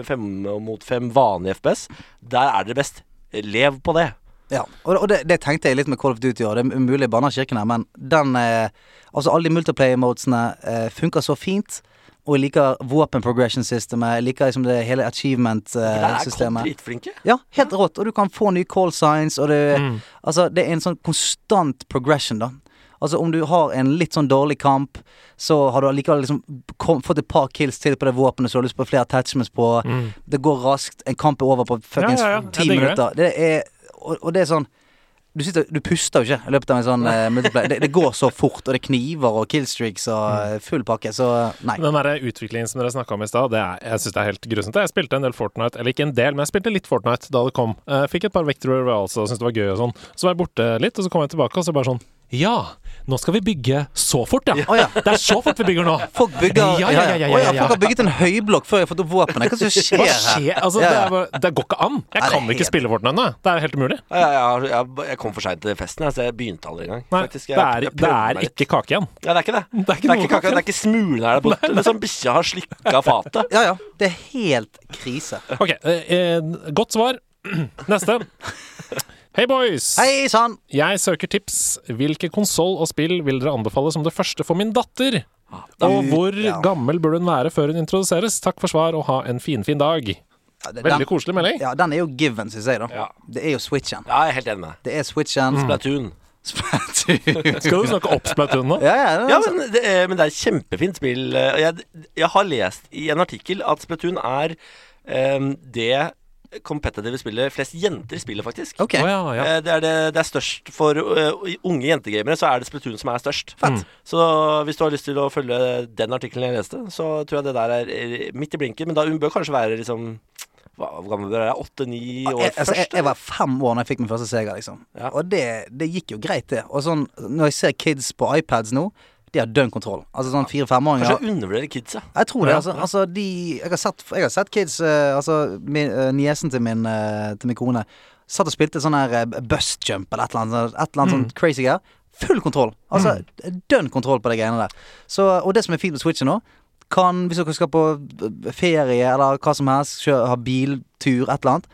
fem mot fem vanlig FPS. Der er dere best. Lev på det. Ja, og, og det, det tenkte jeg litt med Call of Duty òg. Det er mulig jeg banner kirken her, men den eh, Altså, alle de multiplayer-modesene eh, funker så fint. Og jeg liker våpen progression-systemet. Jeg liker liksom det hele achievement-systemet. Uh, dritflinke. ja, helt rått. Og du kan få nye call signs, og det Mm. Altså, det er en sånn konstant progression, da. Altså, om du har en litt sånn dårlig kamp, så har du allikevel liksom kom, fått et par kills til på det våpenet, så har du lyst på flere attachments på. Mm. Det går raskt. En kamp er over på fuckings Ja, ja, ja. ti minutter. Det er og, og det er sånn du, sitter, du puster jo ikke i løpet av en sånn uh, multiplayer. Det, det går så fort, og det er kniver og killstreaks og Mm. eh, full pakke, så nei. Den der utviklingen som dere snakka om i stad, det jeg syns det er helt grusomt. Jeg spilte en del Fortnite, eller ikke en del, men jeg spilte litt Fortnite da det kom. Jeg fikk et par Vector Royals og syntes det var gøy og sånn. Så var jeg borte litt, og så kom jeg tilbake, og så bare sånn Ja, nå skal vi bygge så fort, ja. Oh, ja. Det er så fort vi bygger nå. Folk bygger Ja, ja, ja, ja, Å, ja, ja. Folk har bygget en høyblokk før jeg har fått opp våpenet. Hva er skjer Hva her? skjer? Altså, Ja, det, er, det går ikke an. Jeg Nei, kan ikke helt- spille Fortnite ennå. Det er helt umulig. Ja, jeg, jeg, jeg, jeg kom for seint til festen, jeg, så jeg begynte aldri engang. Nei, faktisk. det er, jeg det er ikke kake igjen. Ja, det er ikke det. Det er ikke Det er ikke, kake, det er ikke smulene her der borte. Det er som bikkja har slikka fatet. Ja, ja. Det er helt krise. Ok, eh, eh, godt svar. Neste. Hei, boys. Hei sann! Jeg søker tips. Hvilke konsoll og spill vil dere anbefale som det første for min datter? Og hvor Ja. gammel bør hun være før hun introduseres? Takk for svar, og ha en finfin dag. Ja, det- Veldig den, koselig melding. ja, den er jo given, syns jeg, da. Ja. Det er jo Switchen. Ja, jeg er helt enig med deg. Det er Switchen. Splatoon. Splatoon. Skal du snakke opp Splatoon nå? Ja, ja, det er Ja, men det, er, men det er et kjempefint spill. Eh, Jeg, jeg har lest i en artikkel at Splatoon er eh, det competitive spillet flest jenter spiller, faktisk. Okay. Oh, ja, ja. Eh, Det, er det, det er størst for uh, unge jentegamere, så er det Splatoon som er størst. Fett. Så hvis du har lyst til å følge den artikkelen jeg leste, så tror jeg det der er midt i blinken. Men da hun bør kanskje være liksom Hvor gammel bør jeg? Åtte-ni år Jeg, altså, jeg, jeg var fem år da jeg fikk min første Sega, liksom. Ja. Og det, det gikk jo greit, det. Og sånn, når jeg ser kids på iPads nå, de har dønn kontroll. Altså sånn fire-femåringer. Kanskje undervurderer kidsa. Jeg tror det. Altså, altså de jeg har, sett, jeg har sett kids eh, Altså min, eh, niesen til min, eh, til min kone satt og spilte sånn her bust jump eller et eller annet, et eller annet Mm. sånn crazy greier. Full kontroll. Altså dønn kontroll på de greiene der. Så, og det som er fint med Switchen nå, kan, hvis dere skal på ferie eller hva som helst, kjøre, ha biltur, et eller annet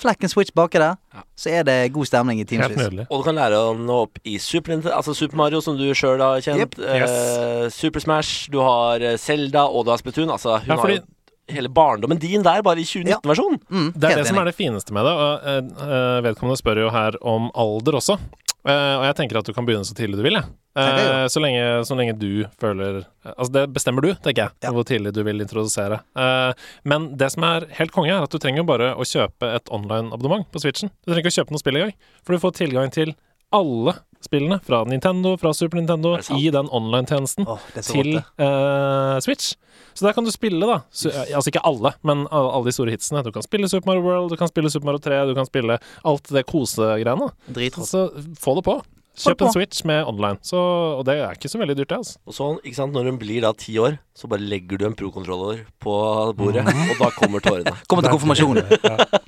Flekk en switch baki der, Ja. så er det god stemning i Helt timevis. Og du kan lære å nå opp i Super altså Super Mario, som du sjøl har kjent. Yep. eh, Super Smash, du har Selda, Zelda og du har Splatoon. Altså, hun Ja, fordi- har jo hele barndommen din der, bare i 2019-versjonen. Mm, Det er det det som er det fineste med det. Og uh, eh, vedkommende spør jo her om alder også. Eh, og jeg tenker at du kan begynne så tidlig du vil, jeg. Tenker Eh, så, lenge, så lenge du føler Altså, det bestemmer du, tenker jeg, Ja. hvor tidlig du vil introdusere. Eh, men det som er helt konge, er at du trenger bare å kjøpe et online-abonnement på Switchen. Du trenger ikke å kjøpe noe spill engang, for du får tilgang til alle spillene fra Nintendo, fra Super Nintendo, i den online-tjenesten så til uh, eh, Switch. Så der kan du spille, da. Su eh, altså ikke alle, men alle de store hitsene. Du kan spille Super Mario World, du kan spille Super Mario 3, du kan spille alt det kosegreiene. Så få det på. Kjøp en Switch med online. Så, og det er ikke så veldig dyrt, det. altså. Og så, ikke sant, når hun blir da ti år, så bare legger du en pro-kontroller på bordet, Mm. og da kommer tårene. Kommer til konfirmasjonen.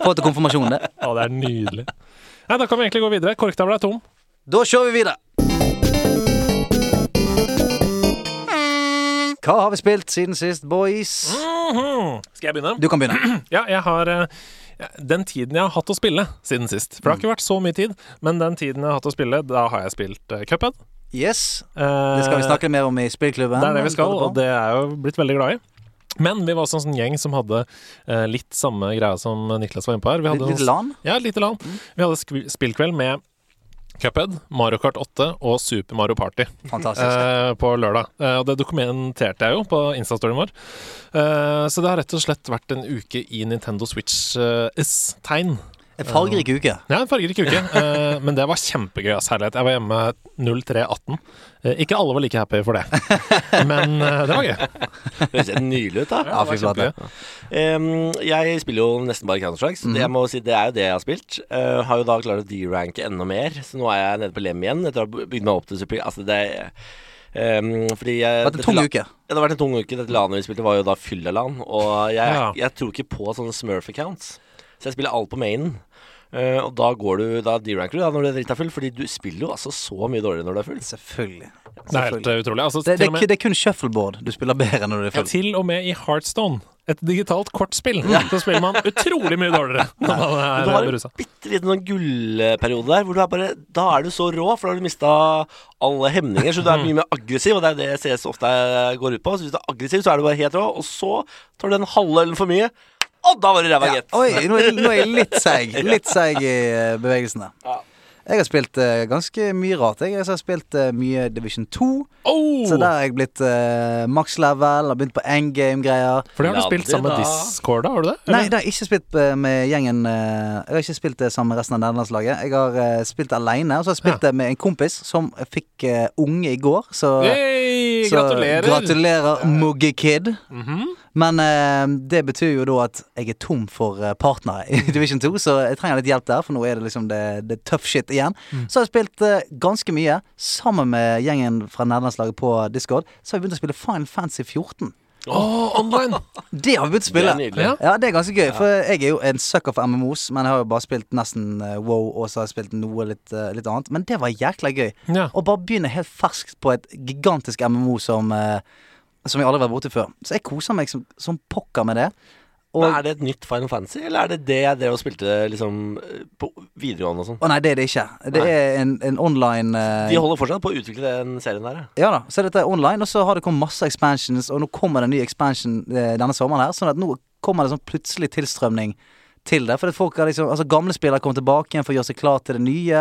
Få til konfirmasjonen, det. Ja, det er nydelig. Nei, da kan vi egentlig gå videre. Korktavla er tom. Da kjører vi videre. Hva har vi spilt siden sist, boys? Mhm. Skal jeg begynne? Du kan begynne. Ja, jeg har eh, den tiden jeg har hatt å spille siden sist. For det har ikke vært så mye tid, men den tiden jeg har hatt å spille, da har jeg spilt uh, Cuphead. Yes. Eh, Det skal vi snakke mer om i spillklubben. Det er det vi skal, og det er jeg jo blitt veldig glad i. Men vi var også en sånn gjeng som hadde litt samme greia som Niklas var inne på her. Vi hadde Litt, litt LAN? Ja, et lite Mm. Vi hadde spillkveld med Cuphead, Mario Kart 8 og Super Mario Party eh, på lørdag. Eh, og det dokumenterte jeg jo på Instastoryen vår. Eh, så det har rett og slett vært en uke i Nintendo Switch-S-tegn. En fargerik uke. Ja, en fargerik uke, eh, men det var kjempegøy. ass, herlighet. Jeg var hjemme 03.18. Eh, ikke alle var like happy for det, men eh, det var gøy. Det høres helt nydelig ut, da. Ja, det var kjempegøy. Jeg spiller jo nesten bare Counter-Strikes. jeg må si, det er jo det jeg har spilt. Eh, har jo da klart å D-ranke enda mer, så nå er jeg nede på lem igjen etter å ha bygd meg opp til super... Altså, det er Um, fordi jeg, Det har vært en tung dette uke. Ja, det har vært en tung uke. Dette landet vi spilte, var jo da Fylla-lan. Og jeg, Ja. jeg tror ikke på sånne Smurf-accounts. Så jeg spiller alt på mainen. Uh, og da går du Da D-ranker du da når du er drita full, fordi du spiller jo altså så mye dårligere når du er full. Selvfølgelig. Det er helt eh, utrolig. Altså, Det, det, er med, det er kun shuffleboard du spiller bedre når du er ja, full. til og med i Heartstone, et digitalt kortspill, så spiller man utrolig mye dårligere når man er berusa. du har en bitte liten sånn gullperiode der hvor du er bare Da er du så rå, for da har du mista alle hemninger, så du er mye mer aggressiv, og det er det CS ofte går ut på. Så hvis du er aggressiv, så er du bare helt rå, og så tar du den halve ølen for mye, og da var det ræva, Ja. gitt. Oi, nå er, nå er jeg litt seig. Litt seig i eh, bevegelsene. Ja. Jeg har spilt eh, ganske mye rart. Jeg, jeg har spilt eh, mye Division 2. Oh! Så der har jeg blitt uh, max level, har begynt på endgame-greier. For det har du spilt sammen med. Discord, da? Har du det? Nei, det har jeg ikke spilt eh, med gjengen eh, Jeg har ikke spilt det sammen med resten av nederlandslaget. Jeg har eh, spilt aleine, og så har jeg spilt det med en kompis som fikk eh, unge i går. Så, Yay, så gratulerer! gratulerer, Muggy Kid. Mhm. Men eh, det betyr jo da at jeg er tom for eh, partnere i Division 2, så jeg trenger litt hjelp der, for nå er det liksom det, det er tough shit igjen. Så har jeg spilt eh, ganske mye sammen med gjengen fra nederlandslaget på Discord. Så har vi begynt å spille Final Fantasy 14. Åh, online! Det har vi begynt å Det spille. er nydelig. Ja. Det er ganske gøy, for jeg er jo en sucker for MMOs, men jeg har jo bare spilt nesten eh, WoW, og så har jeg spilt noe litt, eh, litt annet. Men det var jækla gøy. Ja. Å bare begynne helt ferskt på et gigantisk MMO som, eh, som jeg aldri har vært borti før. Så jeg koser meg som, som pokker med det. Og, Men Er det et nytt Final Fantasy, eller er det det jeg drev og spilte liksom på videregående og sånn? Å nei, det er det ikke. Det Nei. er en, en online uh... De holder fortsatt på å utvikle den serien der, ja. Da, så dette er online, og så har det kommet masse expansions, og nå kommer det en ny expansion eh, denne sommeren her, sånn at nå kommer det sånn plutselig tilstrømning til det. For at folk har liksom Altså gamle spillere kommer tilbake igjen for å gjøre seg klar til det nye,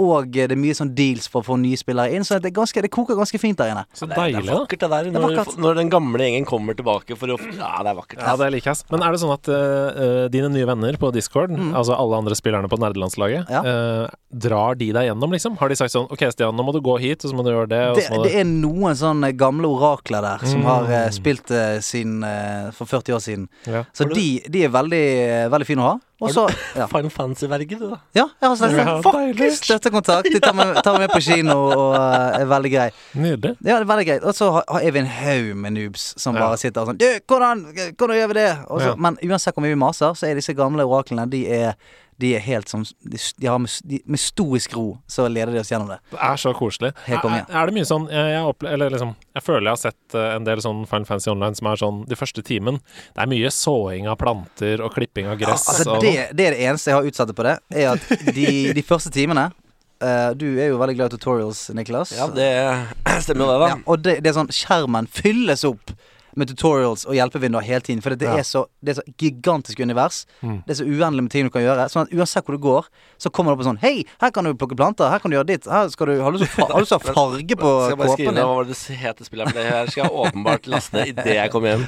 og eh, det er mye sånn deals for å få nye spillere inn, så det, er ganske, det koker ganske fint der inne. Så Det er vakkert det der, er når, vakkert. når den gamle gjengen kommer tilbake for å Ja, det er vakkert. Ja, det liker jeg. Men er det sånn at eh, dine nye venner på Discord, altså alle andre spillerne på nerdelandslaget, Ja. uh, drar de deg gjennom, liksom? Har de sagt sånn OK, Stian, nå må du gå hit, og så må du gjøre det, og Det, så må det er noen sånne gamle orakler der som har Mm. spilt eh, siden eh, for 40 år siden. ja. Så de, de er veldig, eh, veldig fin å ha. Og så ja. Final Fantasy-verget, du, da. ja, jeg har sagt Ja, faktisk deilig. støttekontakt. De tar meg, tar meg med på kino og eh, er veldig grei. Nydelig. Ja, det er veldig greit. Og så har, er vi en haug med noobs som Ja. bare sitter og sånn Du, hvordan, hvordan gjør vi det? Også, Ja. Men uansett hvor mye vi maser, så er disse gamle oraklene De er, de er helt som De, de har med, de, med stoisk ro, så leder de oss gjennom det. Det er så koselig. Helt. Er, er det mye sånn jeg, jeg, opple eller liksom, jeg føler jeg har sett eh, en del sånn Final Fantasy Online som er sånn de første timen. Det er mye såing av planter og klipping av gress. Altså, og det, det er det eneste jeg har utsatt på det, er at de, de første timene Uh, Du er jo veldig glad i tutorials, Niklas. Ja, det stemmer jo det, da. Ja, og det, det er sånn Skjermen fylles opp med tutorials og hjelpevinduer hele tiden. For det, Ja. er så, det er så gigantisk univers. Mm. Det er så uendelig med ting du kan gjøre. Sånn at uansett hvor du går, så kommer det opp en sånn Hei, her kan du plukke planter. Her kan du gjøre ditt. Her skal du, har du så, til å fa- har du lyst til å ha farge på Skal jeg bare skrive kåpen ned din? hva var det det heter spillet? For det her skal jeg åpenbart laste ned idet jeg kommer hjem.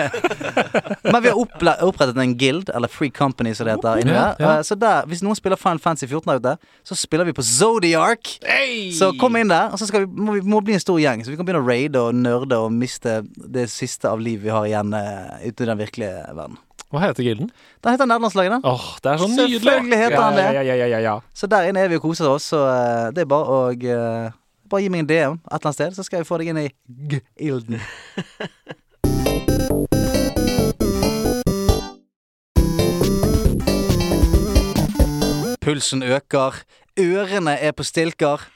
Men vi har opple opprettet en guild, eller Free Company som det heter, inni Ja, der. ja. Eh, Så der, hvis noen spiller Final Fantasy 14 der ute, så spiller vi på Zodiark. Hey! Så kom inn der, og så skal vi, må vi må bli en stor gjeng. Så vi kan begynne å raide og nerde og miste det siste av liv vi har igjen uh, ute i den virkelige verden. Hva heter gilden? Den heter Nederlandslaget, den. Åh, det er så nydelig! Selvfølgelig heter han det. Ja, ja, ja, ja, ja. Så der inne er vi og koser oss, så eh, det er bare å eh, Bare gi meg en DM et eller annet sted, så skal jeg få deg inn i G-ilden. Pulsen øker, ørene er på stilker.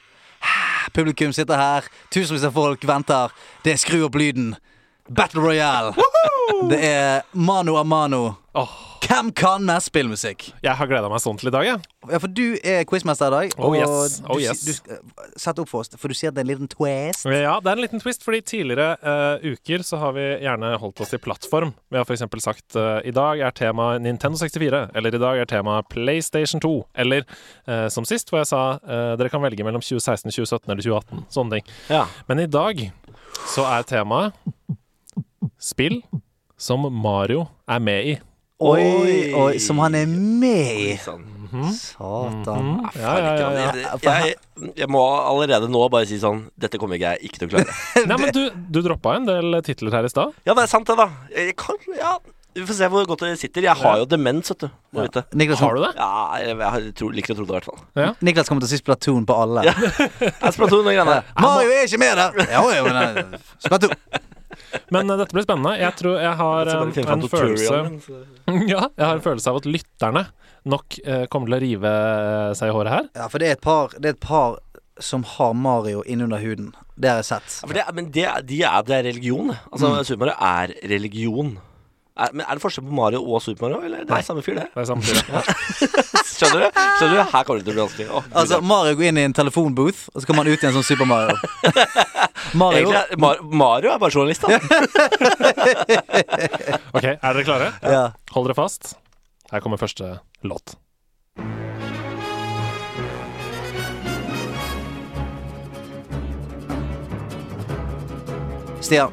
Publikum sitter her, tusenvis av folk venter. Det er skru opp lyden. Battle Royale. Det er mano a mano. Oh. Hvem kan mest spillmusikk? jeg har gleda meg sånn til i dag, jeg. Ja, for du er quizmester i dag. Oh, yes. Oh, du, yes. du, uh, Sett opp for oss, for du sier at det er en liten twist. Ja, det er en liten twist, fordi tidligere uh, uker så har vi gjerne holdt oss til plattform. Vi har f.eks. sagt uh, i dag er tema Nintendo 64, eller i dag er tema PlayStation 2, eller uh, som sist, hvor jeg sa eh, dere kan velge mellom 2016, 2017 eller 2018. Sånne ting. Ja. Men i dag så er temaet spill som Mario er med i. Oi, Oi. som han er med i. Sånn. Satan. Mhm. Ja, ja, ja, ja. Jeg, jeg, jeg må allerede nå bare si sånn Dette kommer ikke jeg ikke til å klare. Nei, men du, du droppa en del titler her i stad. Ja, det er sant, det, da. Jeg kan, ja Vi får se hvor godt det sitter. Jeg har jo demens, vet du. Må vite. Niklas, Har du det? Ja, jeg, jeg tror, liker å tro det, i hvert fall. Ja. Niklas kommer til å si Splatoon på alle. Ja. Splatoon og greiene. Mario er ikke med der! Ja, ja, men uh, Splatoon. Men uh, dette blir spennende. Jeg tror jeg har en, en følelse Ja, jeg har en følelse av at lytterne nok uh, kommer til å rive eh, seg i håret her. Ja, for det er et par, det er et par som har Mario innunder huden. Det har jeg sett. Ja, for det, men det, de er, det er religion. Altså, Altså, Super Mario er religion. Er, men er det forskjell på Mario og Super Mario, eller det er samme fyr, det? Det er samtidig. Skjønner du? Skjønner du? Her kommer det til å bli vanskelig. Oh, Altså, Mario går inn i en telefonbooth, og så kommer han ut igjen en sånn Super Mario. Mario Egentlig er Mar Mario er bare journalist, da. Ok, er dere klare? Ja. Hold dere fast. Her kommer første låt. Stian,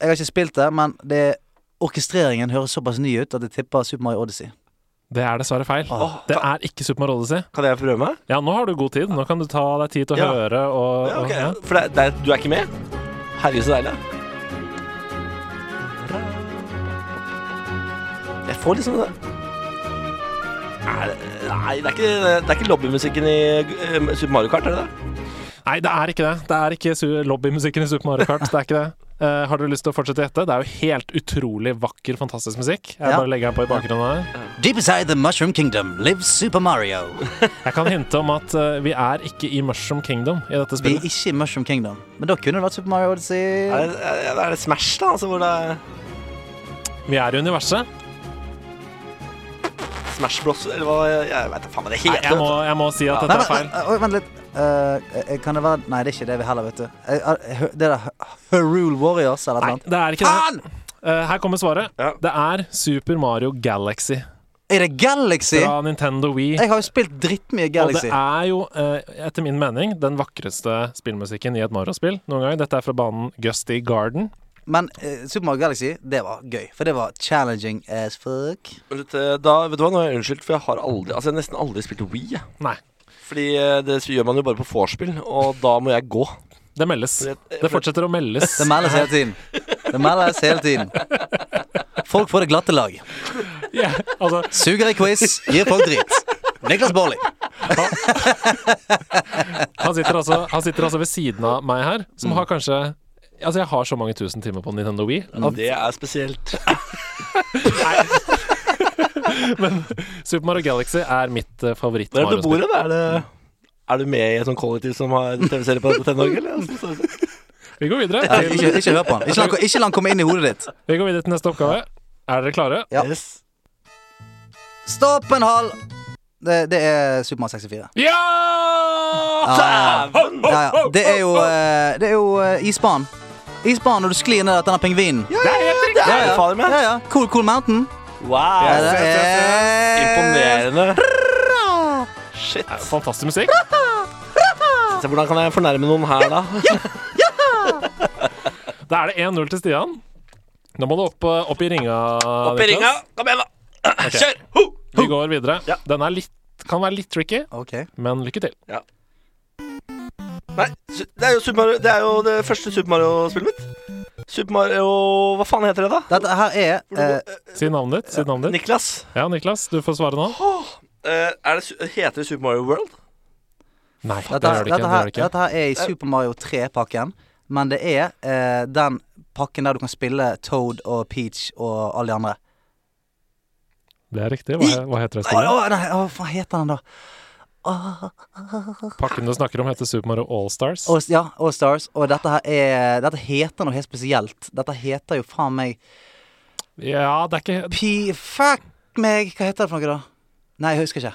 jeg har ikke spilt det, men det, orkestreringen høres såpass ny ut at jeg tipper Super Mario Odyssey. Det er dessverre feil. Åh. Det er ikke Super Mario Odyssey. Kan jeg prøve meg? Ja, nå har du god tid. Nå kan du ta deg tid til å Ja. høre og, Ja, ok. og ja. For det, det, du er ikke med? Herregud, så deilig. Jeg får liksom det Nei, det er ikke, det er ikke lobbymusikken i eh, Super Mario Kart, er det det? Nei, det er ikke det. Det er ikke lobbymusikken i Super Mario Kart. Det er ikke det. Eh, har dere lyst til å fortsette å gjette? Det er jo helt utrolig vakker, fantastisk musikk. Jeg Ja. bare legger den på i bakgrunnen her. Deep inside the Mushroom Kingdom lives Super Mario. Jeg kan hinte om at uh, vi er ikke i Mushroom Kingdom i dette spillet. Vi er ikke i Mushroom Kingdom. Men da kunne det vært Super Mario Odyssey. Er det, er det, er det Smash, da? Altså hvor det er Vi er i universet. Smash Bros, eller hva Jeg vet da faen hva det Nei, heter. jeg, må, jeg må si at Nei, dette er men, feil. vent litt. Eh, kan det være Nei, det er ikke det vi heller, vet du. Uh, Det er Herule Warriors eller Nei, noe sånt. det er ikke det. Eh, her kommer svaret. Ja. Det er Super Mario Galaxy Er det Galaxy? fra Nintendo Wii. Jeg har jo spilt drittmye Og Galaxy. det er jo, etter min mening, den vakreste spillmusikken i et Mario-spill noen gang. Dette er fra banen Gusty Garden. Men uh, Super Mario Galaxy, det var gøy. For det var challenging as fuck. Da, vet du hva, nå er jeg unnskyldt, for jeg har aldri Altså jeg har nesten aldri spilt Wii. jeg. Nei, Fordi eh, det gjør man jo bare på vorspiel, og da må jeg gå. det meldes. Det fortsetter å meldes. Det meldes hele tiden. Det meldes hele tiden. Folk får det glatte lag. Yeah, altså, Suger i quiz, gir folk drit. Niklas Baarli. han, sitter altså, han sitter altså ved siden av meg her, som har kanskje Altså, jeg har så mange tusen timer på Nintendo Wii. At Det er spesielt. Super Mario Galaxy er mitt favoritt. Hvor er det du bor hen? Er, det- er du med i et sånt kollektiv som har TV-serie på TV Norge, eller? Altså, Vi går videre Ja, ikke, ikke hør på han. Ikke la han- Ikke la han komme inn i hodet ditt. vi går videre til neste oppgave. Er dere klare? Ja. Yes. Stopp en hal! Det, det er Super Mario 64. Ja! Ja, ja, ja. Det er jo, eh, det er jo eh, isbanen. Isbanen når du sklir ned etter denne pingvinen. Ja, fader med. Ja, ja. Cool, cool mountain. Wow. Ja, det yes, yes, er Imponerende. Shit. Fantastisk musikk. Se, hvordan kan jeg fornærme noen her, da? Da er det 1-0 til Stian. Nå må du opp, uh, opp i ringa. Opp i ringa. Kom igjen, da. Kjør! Ho! Vi går videre. Ja. Den er litt, kan være litt tricky, okay. men lykke til. Nei, det er jo, Super Mario, det er jo det første Super Mario-spillet mitt. Super Mario Hva faen heter det, da? Dette her er eh, Si navnet ditt. Si navnet ditt. Niklas. Ja, Niklas, du får svare nå. Eh, er det, su- heter det Super Mario World? Nei, det dette, gjør det ikke. dette, Det her, det ikke. dette her er i Super Mario 3-pakken. Men det er eh, den pakken der du kan spille Toad og Peach og alle de andre. Det er riktig. Hva, hva heter det Å, spillet? å, nei, å, hva heter den, da? Pakken du snakker om, heter Super Mario Allstars. All, ja, All Stars. Og dette er Dette heter noe helt spesielt. Dette heter jo faen meg Ja, det er ikke P... Fuck meg! Hva heter det for noe, da? Nei, jeg husker ikke.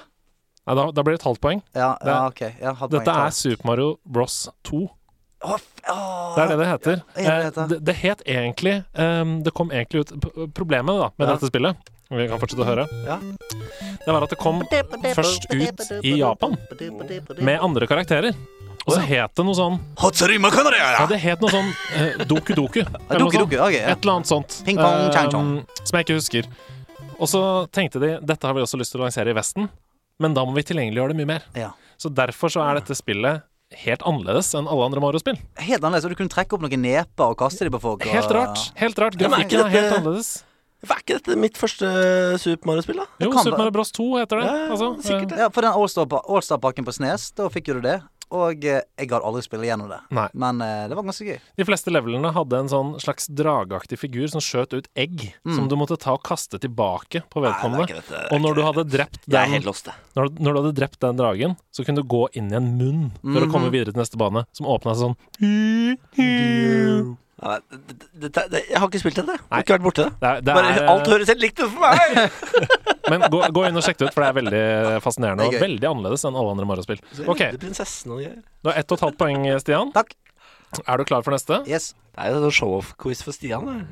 Nei, da, da blir det et halvt poeng. Ja, Det- ja ok. Ja, halvt Dette poeng, er Super Mario Bros 2. Oh, oh, Det er det det heter. Ja, det er det Eh, heter. det, det het egentlig um, Det kom egentlig ut Problemet da med Ja. dette spillet Vi kan fortsette å høre. Ja. Det var at det kom først ut i Japan med andre karakterer. Og så het det noe sånn Ja, det het noe sånn uh, Doku Doku. eller noe sånt. Et eller annet sånt. Ping pong, chang chong. Som jeg ikke husker. Og så tenkte de dette har vi også lyst til å lansere i Vesten, men da må vi tilgjengeliggjøre det mye mer. Ja. Så derfor så er dette spillet helt annerledes enn alle andre Mario-spill. Helt annerledes. Og du kunne trekke opp noen neper og kaste dem på folk. Og, Helt rart. Helt rart. Er Grafikken er helt annerledes. Er ikke dette mitt første Super Mario-spill, da? Jo, Super Mario Bros 2 heter det. Ja, altså, sikkert eh, Ja, for den Allstar-pakken på Snes, da fikk jo du det. Og eh, jeg gadd aldri spille gjennom det. Nei. Men eh, det var ganske gøy. De fleste levelene hadde en sånn slags drageaktig figur som skjøt ut egg, som du måtte ta og kaste tilbake på vedkommende. Nei, det dette. og når du hadde drept er den helt lost, jeg. når, når du hadde drept den dragen, så kunne du gå inn i en munn for å komme videre til neste bane, som åpna seg sånn. Nei, det, det, det, jeg har ikke spilt dette. Har ikke vært borti det. Det det Bare, er, alt høres helt likt ut for meg! men gå, gå inn og sjekk det ut, for det er veldig fascinerende og veldig annerledes enn alle andre Mario-spill. Ok, du har ett og et halvt poeng, Stian. Takk. Er du klar for neste? Yes. Det er jo show-off-quiz for Stian.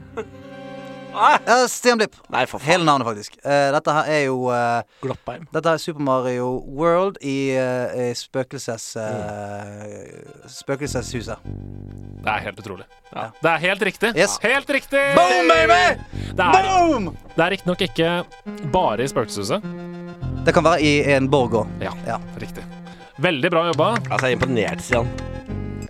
Det. Uh, Stian Blipp. Nei, for faen. Hele navnet, faktisk. Uh, dette her er jo uh, Gloppheim. Dette er Super Mario World i, uh, i spøkelses... eh, spøkelseshuset. Det er helt utrolig. Ja. Det er helt riktig. Yes. Helt riktig! Boom, baby! Det er, Boom! det er riktignok ikke bare i spøkelseshuset. Det kan være i en borg òg. Ja, Ja. riktig. Veldig bra jobba. Altså, jeg er imponert, Stian.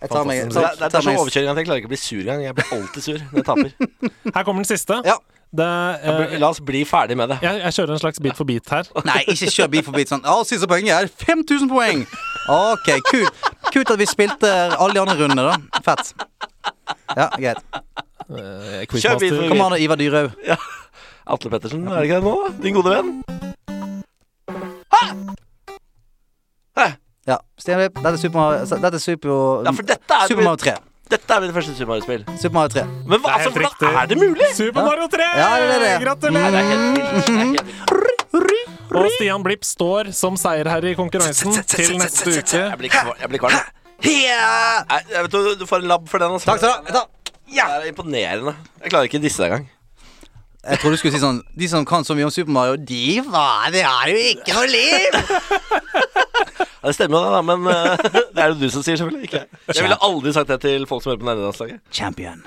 Jeg tar meg Det, er- det, er- er så overkjøring at jeg klarer ikke å bli sur engang. Jeg blir alltid sur når jeg taper. Her kommer den siste. Ja. Det, eh, La oss bli ferdig med det. jeg, jeg kjører en slags bit for bit her. Nei, ikke kjør bit for bit sånn. Å, siste poenget er 5000 poeng! Ok, kult. Kult at vi spilte alle de andre rundene, da. Fett. Ja, greit. Eh, Kjør bit for bit. Kom an, Ivar Dyrhaug. Atle Pettersen, er det ikke det nå? Din gode venn? Ja, Stian Vipp, dette er Super Mario Dette er Super, Ja, for dette er, Super Mario 3. dette er mitt første Super Mario-spill. Super Mario 3. Men hva, altså, hvordan er det mulig? Super Mario 3! Ja, det er det. Gratulerer! Det er helt vilt. Det er helt vilt. Og Stian Blipp står som seierherre i konkurransen til neste uke. Jeg blir kvalm. Jeg blir kvalm. Yeah! Nei, jeg vet, du, du får en labb for den. Altså. Takk skal du ha. Det er imponerende. Jeg klarer ikke disse engang. Jeg trodde du skulle si sånn De som kan så mye om Super Mario, de faen, de har jo ikke noe liv! Ja, det stemmer jo, det, da, men eh, det er det du som sier, selvfølgelig. Ikke jeg. Jeg ville aldri sagt det til folk som hører på nerdelandslaget. Champion.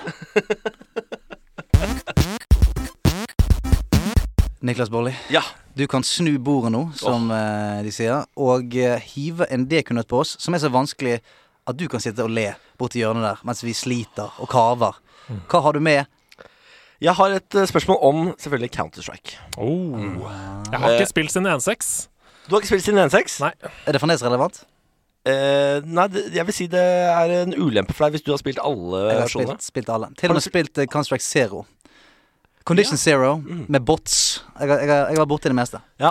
Niklas Bolli, Ja. du kan snu bordet nå, som eh, de sier, og eh, hive en dekunøtt på oss, som er så vanskelig at du kan sitte og le borti hjørnet der mens vi sliter og kaver. Hva har du med? Jeg har et eh, spørsmål om selvfølgelig Counter-Strike. Oh. Jeg har ikke spilt siden 1.6. Du har ikke spilt siden 1.6? Nei. Er det fremdeles relevant? Eh, nei, det, jeg vil si det er en ulempe for deg hvis du har spilt alle Jeg har versjonene. spilt, spilt alle. Til og med spilt uh, Counter-Strike Zero. Condition Zero med bots. Jeg har, jeg har, jeg var borti det meste.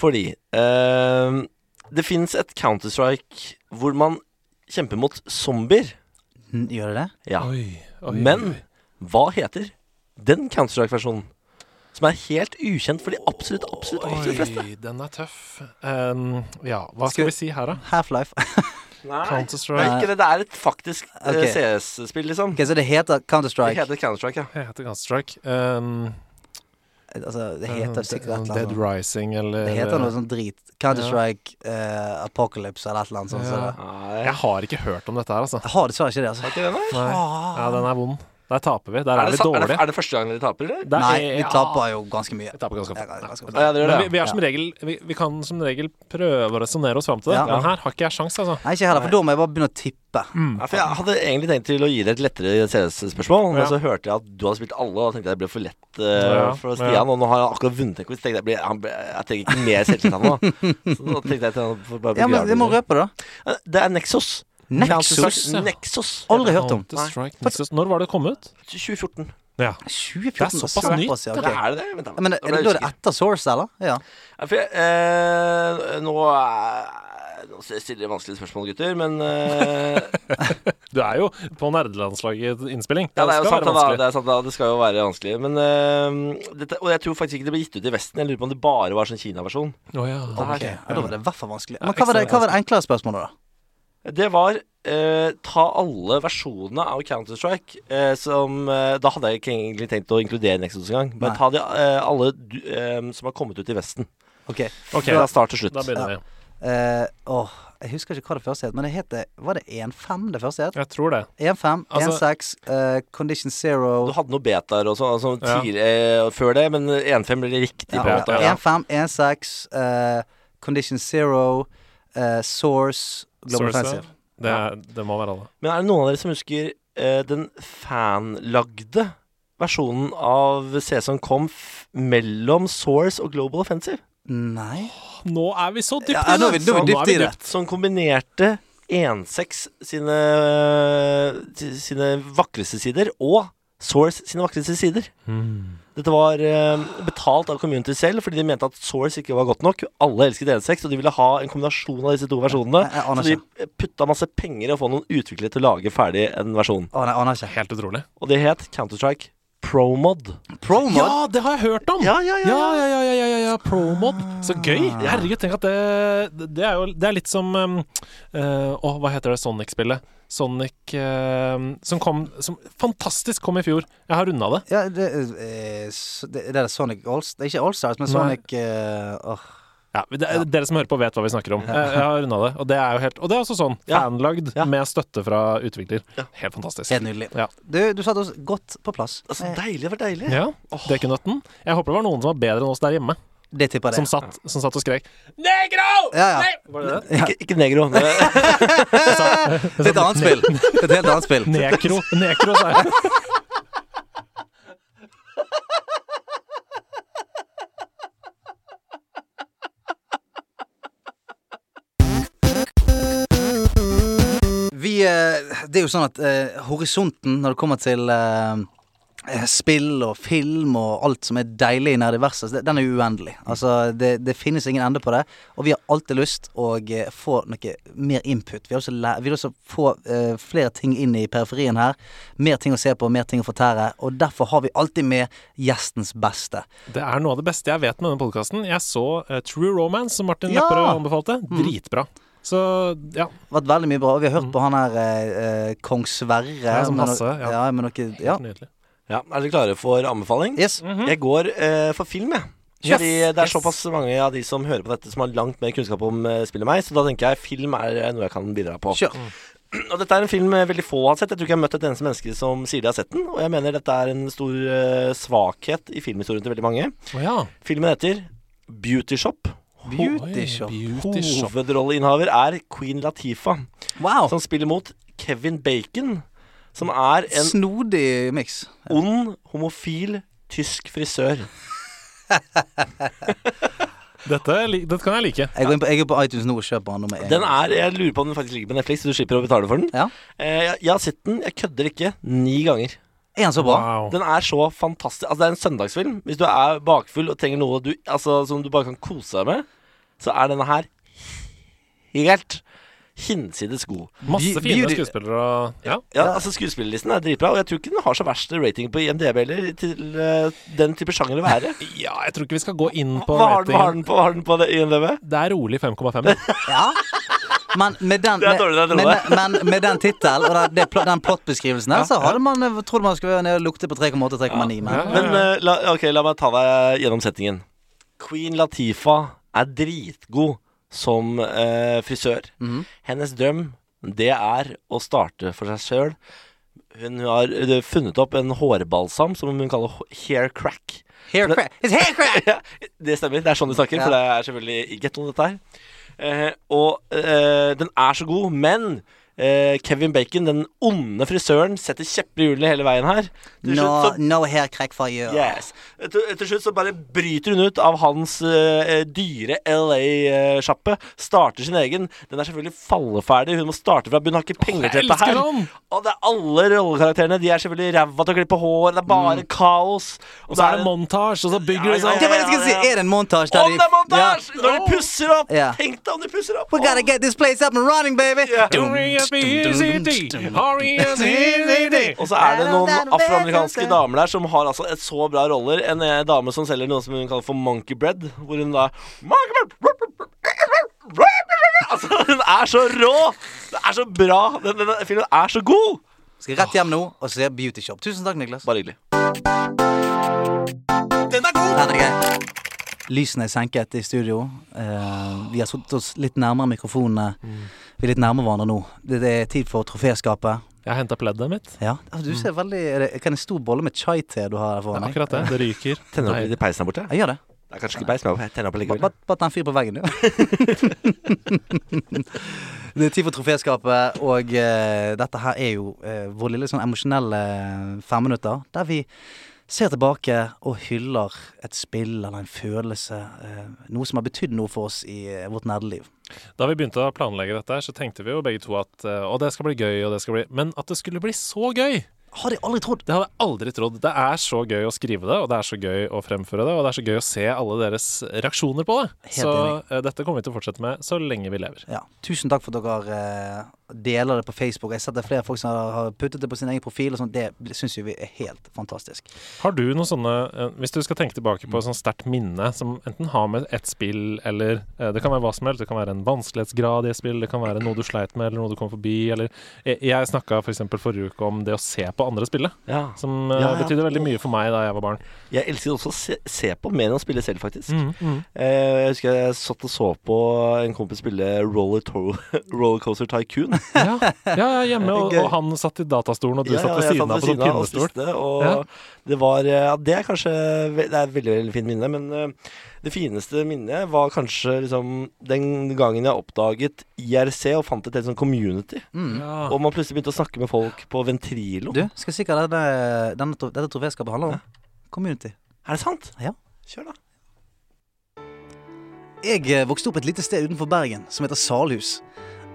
Fordi eh, det fins et Counter-Strike hvor man kjemper mot zombier. N- Gjør det det? Ja. Oi, oi, Men hva heter den Counter-Strike-versjonen? Som er helt ukjent for de absolutt, absolutt, absolutt fleste. Oi, den er tøff. Um, ja, hva Skal skal vi- si her, da? Half-Life. Nei, det Counter-Strike. er ikke det. Det er et faktisk okay. CS-spill, liksom. Ok, Så det heter Counter-Strike. Det heter Counter-Strike, ja. Det heter Counter-Strike. Um, Altså, det heter sikkert et eller annet. Dead Rising, eller Det heter noe sånn drit. Counter-Strike eh, Apocalypse eller et eller annet sånt. Ja. Så Jeg har ikke hørt om dette her, altså. Jeg har dessverre ikke det, altså. Har ikke det, nei? Nei. Ja, den er vond. Der taper vi. Der Er er, vi dårlige. er, det, er det første gang dere taper, eller? Der Nei, vi ja. taper jo ganske mye. Vi taper ganske Ja, ganske Ja, ofte. ja, det Men det. vi, vi, er som regel, vi, vi kan som regel prøve å resonnere oss fram til det. Ja. Men her har ikke jeg sjans, altså. Nei, ikke heller, for da må jeg bare begynne å tippe. Ja, for jeg hadde egentlig tenkt til å gi deg et lettere CS-spørsmål, men Ja. så hørte jeg at du hadde spilt alle, og da tenkte jeg det ble for lett uh, for. Stian. Og nå har han akkurat vunnet en quiz. tenkte Jeg, ble, han ble- jeg trenger ikke mer selvtillit nå. Så nå tenkte jeg til han får bare Ja, men vi må røpe det, da. Eh, Det er Nexus. Nexus? Nexus. Aldri hørt om. Nexus. Når var det kommet ut? 2014. Ja. 2014? Det er såpass nytt, ja, Det er det det? Vent. Men er det, da er det etter Source, eller? Ja. Ja, for jeg, eh, nå Nå stiller jeg vanskelige spørsmål, gutter, men uh... Du er jo på nerdelandslaget innspilling. Ja, det er jo sant, da, det er sant da. Det skal jo være vanskelig. Men uh, dette, Og jeg tror faktisk ikke det ble gitt ut i Vesten. Jeg lurer på om det bare var sånn Kina-versjon. Oh, ja. okay. ja, Da var det i hvert fall vanskelig. Men hva var det, hva var det enklere spørsmålet, da? Det var eh, ta alle versjonene av Counter-Strike eh, som eh, Da hadde jeg ikke egentlig tenkt å inkludere Nexus engang. Men Nei. ta de, eh, alle du, eh, som har kommet ut i Vesten. Ok, okay. Fra start til slutt. da begynner vi. eh, åh, Jeg husker ikke hva det første het, men det heter Var det 1.5 det første het? Jeg tror det. 1.5, Altså- 1.6, eh, Condition Zero Du hadde noe betaer og sånn altså, Ja. tidlig, før det, men 1.5 ble riktig ja, beta. ja. 1.5, 1.6, uh, Condition Zero, uh, Source, Global Source, Offensive. Det, er, det må være alle. Men er det noen av dere som husker eh, den fanlagde versjonen av C som kom mellom Source og Global Offensive? Nei Nå er vi så dypt Ja, i nå er det! vi- nå er vi dypt i det. Som kombinerte 1.6 sine, sine vakreste sider og Source sine vakreste sider. Mm. Dette var eh, betalt av community selv fordi de mente at Source ikke var godt nok. Alle elsket 1.6, og de ville ha en kombinasjon av disse to versjonene. Jeg, jeg Så de putta masse penger i å få noen utviklere til å lage ferdig en versjon. Å, nei. Helt utrolig. Og det het Counter-Strike ProMod. Promod? Ja, det har jeg hørt om! Ja, ja, ja. Ja, ja, ja, ja, ja, ja, ja. Promod. Så gøy! Ah. Herregud, tenk at det Det er jo Det er litt som um, uh, hva heter det Sonic-spillet? Sonic uh, Som kom Som fantastisk kom i fjor. Jeg har runda det. Ja, det, eh, det, det er Sonic. Det er ikke Allstars, men Sonic uh, åh. Ja, det, Dere som hører på, vet hva vi snakker om. Jeg, jeg har runda det. Og det er jo helt Og det er også sånn. Ja. Fanlagd Ja. med støtte fra utvikler. Ja. Helt fantastisk. Helt nydelig. Ja. Du, du satte oss godt på plass. Altså, Eh, deilig, det var deilig. Ja, Dekunøtten. Jeg håper det var noen som var bedre enn oss der hjemme. Det tipper jeg Som satt, som satt og skrek 'Negro!' Ja, ja. Nei! Var det det? Ikke, ikke negro. Det- er et annet spill. Det er et helt annet spill. Nekro. Nekro, sa jeg. Det er jo sånn at eh, horisonten når det kommer til eh, eh, spill og film og alt som er deilig i nerdiverset, den er uendelig. Altså, det, det finnes ingen ende på det. Og vi har alltid lyst å eh, få noe mer input. Vi har også, vi vil også få eh, flere ting inn i periferien her. Mer ting å se på, mer ting å fortære. Og derfor har vi alltid med gjestens beste. Det er noe av det beste jeg vet med denne podkasten. Jeg så eh, True Romance, som Martin Ja! Lepperød anbefalte. Mm. Så ja. Vært veldig mye bra. Og vi har hørt på han her eh, eh, kong Sverre. Mm. Ja, som Hasse, noe- ja. ja, med noe, ja. Ja, Er dere klare for anbefaling? Yes. Mhm. Jeg går eh, for film, jeg. Yes, Fordi det er yes. såpass mange av de som hører på dette, som har langt mer kunnskap om spillet spill enn meg. Så da tenker jeg film er eh, noe jeg kan bidra på. Kjør. Og dette er en film eh, veldig få har sett. Jeg tror ikke jeg har møtt et eneste menneske som sier de har sett den. Og jeg mener dette er en stor uh, svakhet i filmhistorien til veldig mange. Oh, ja. Filmen heter Beauty Shop. Beauty shop. Beauty shop. Hovedrolleinnehaver er Queen Latifa, Wow. som spiller mot Kevin Bacon, som er en Snodig miks. ond, homofil tysk frisør. Dette, dette kan jeg like. Jeg går inn på, jeg er på iTunes nå og kjøper den nummer én. Den er, Jeg lurer på om den faktisk ligger på Netflix, så du slipper å betale for den. Ja. Eh, jeg, jeg har sett den, jeg kødder ikke, ni ganger. Er den så bra? Wow. Den er så fantastisk. Altså Det er en søndagsfilm. Hvis du er bakfull og trenger noe du, altså, som du bare kan kose deg med, så er denne her helt hinsides god. Masse fine skuespillere Ja. Ja, altså Skuespillerlisten er dritbra, og jeg tror ikke den har så verst rating på IMDb heller, til uh, den type sjanger å være. ja, jeg tror ikke vi skal gå inn på Hva har den, har den på, har den på det, IMDb? Det er rolig 5,5. Ja. Men med den, med, med, med den tittelen og den, det, den plottbeskrivelsen der, Ja, så hadde man trodd trodde man skulle nede og lukte på 3,8-3,9. Men Ja. Men uh, la, ok, la meg ta deg gjennom settingen. Queen Latifah er dritgod som eh, frisør. Mhm. Hennes drøm, det er å starte for seg sjøl. Hun har funnet opp en hårbalsam som hun kaller hair crack. hair crack. It's hair crack! ja, det stemmer. Det er sånn de snakker, Ja. for det er selvfølgelig gettoen, dette her. Eh, og eh, den er så god, men eh, Kevin Bacon, den onde frisøren, setter kjepper i hjulene hele veien her. Til No, så no hair crack for you. Yes. Etter, etter slutt så bare bryter hun ut av hans eh, dyre LA-sjappe. Starter sin egen. Den er selvfølgelig falleferdig. Hun må starte fra bunnen. Har ikke penger til dette her. han! Og det er alle rollekarakterene. De er selvfølgelig ræva til å klippe hår. Det er bare kaos. Og så er det montasje, og så bygger Ja, ja, sånn. ja, ja, ja. skulle si. Er det en montasje der Om det er montasje! Ja. Når de pusser opp! Ja. Tenk deg om de pusser opp! We gotta get this place up and running, baby! Yeah. Og så er det noen afroamerikanske damer der som har altså et så bra roller. En eh, dame som selger noe som hun kaller for monkey bread, hvor hun da Altså, hun er så rå! Det er så bra! Den, den filmen er så god! Skal rett hjem nå og se Beauty Shop. Tusen takk, Niklas. Bare hyggelig. Den er grei. Lysene er senket i studio. Uh, vi har satt oss litt nærmere mikrofonene. Vi er litt nærmere hverandre nå. Det, det er tid for troféskapet. Jeg har henta pleddet mitt. Ja, altså, du ser veldig er det, Kan en stor bolle med chai-te du har her foran er Ja, akkurat det. Det ryker. Tenner opp litt i peisen der borte. Jeg gjør det. Det er kanskje ikke peis, men jeg tenner opp likevel. bare- tenn fyr på veggen, du. det er tid for troféskapet, og uh, dette her er jo uh, vår lille sånn emosjonelle femminutter, der vi ser tilbake og hyller et spill eller en følelse. Eh, noe som har betydd noe for oss i eh, vårt nerdeliv. Da vi begynte å planlegge dette, så tenkte vi jo begge to at eh, å, det skal bli gøy, og det skal bli Men at det skulle bli så gøy! Har jeg aldri trodd. Det hadde jeg aldri trodd. Det er så gøy å skrive det, og det er så gøy å fremføre det, og det er så gøy å se alle deres reaksjoner på det. Helt så enig. dette kommer vi til å fortsette med så lenge vi lever. Ja. Tusen takk for at dere deler det på Facebook. Jeg har sett det er flere folk som har- har puttet det på sin egen profil. Og sånt. Det syns vi er helt fantastisk. Har du noen sånne eh, Hvis du skal tenke tilbake på et sånt sterkt minne som enten har med et spill eller eh, Det kan være hva som helst. Det kan være en vanskelighetsgrad i et spill, det kan være noe du sleit med, eller noe du kom forbi, eller Jeg, jeg snakka f.eks. For forrige uke om det å se på andre spille, Ja. som eh, Ja, ja. betydde veldig mye for meg da jeg var barn. Jeg elsker også å se, se på mer enn å spille selv, faktisk. Mm, mm. Eh, jeg husker jeg satt og så på en kompis spille Roller, Rollercoaster Tycoon. Ja, ja, hjemme, og, og han satt i datastolen, og du Ja, satt ved siden av på sånn pinnestol. og og Ja. det var eh, Ja, det er kanskje Det er et veldig, veldig fint minne, men eh, det fineste minnet var kanskje liksom den gangen jeg oppdaget IRC og fant et helt sånn community. Mm. Og man plutselig begynte å snakke med folk på Ventrilo. Du, skal sikkert denne, denne, tror dette troféskapet handler om community. Er det sant? Ja. Kjør, da. Jeg eh, vokste opp et lite sted utenfor Bergen som heter Salhus.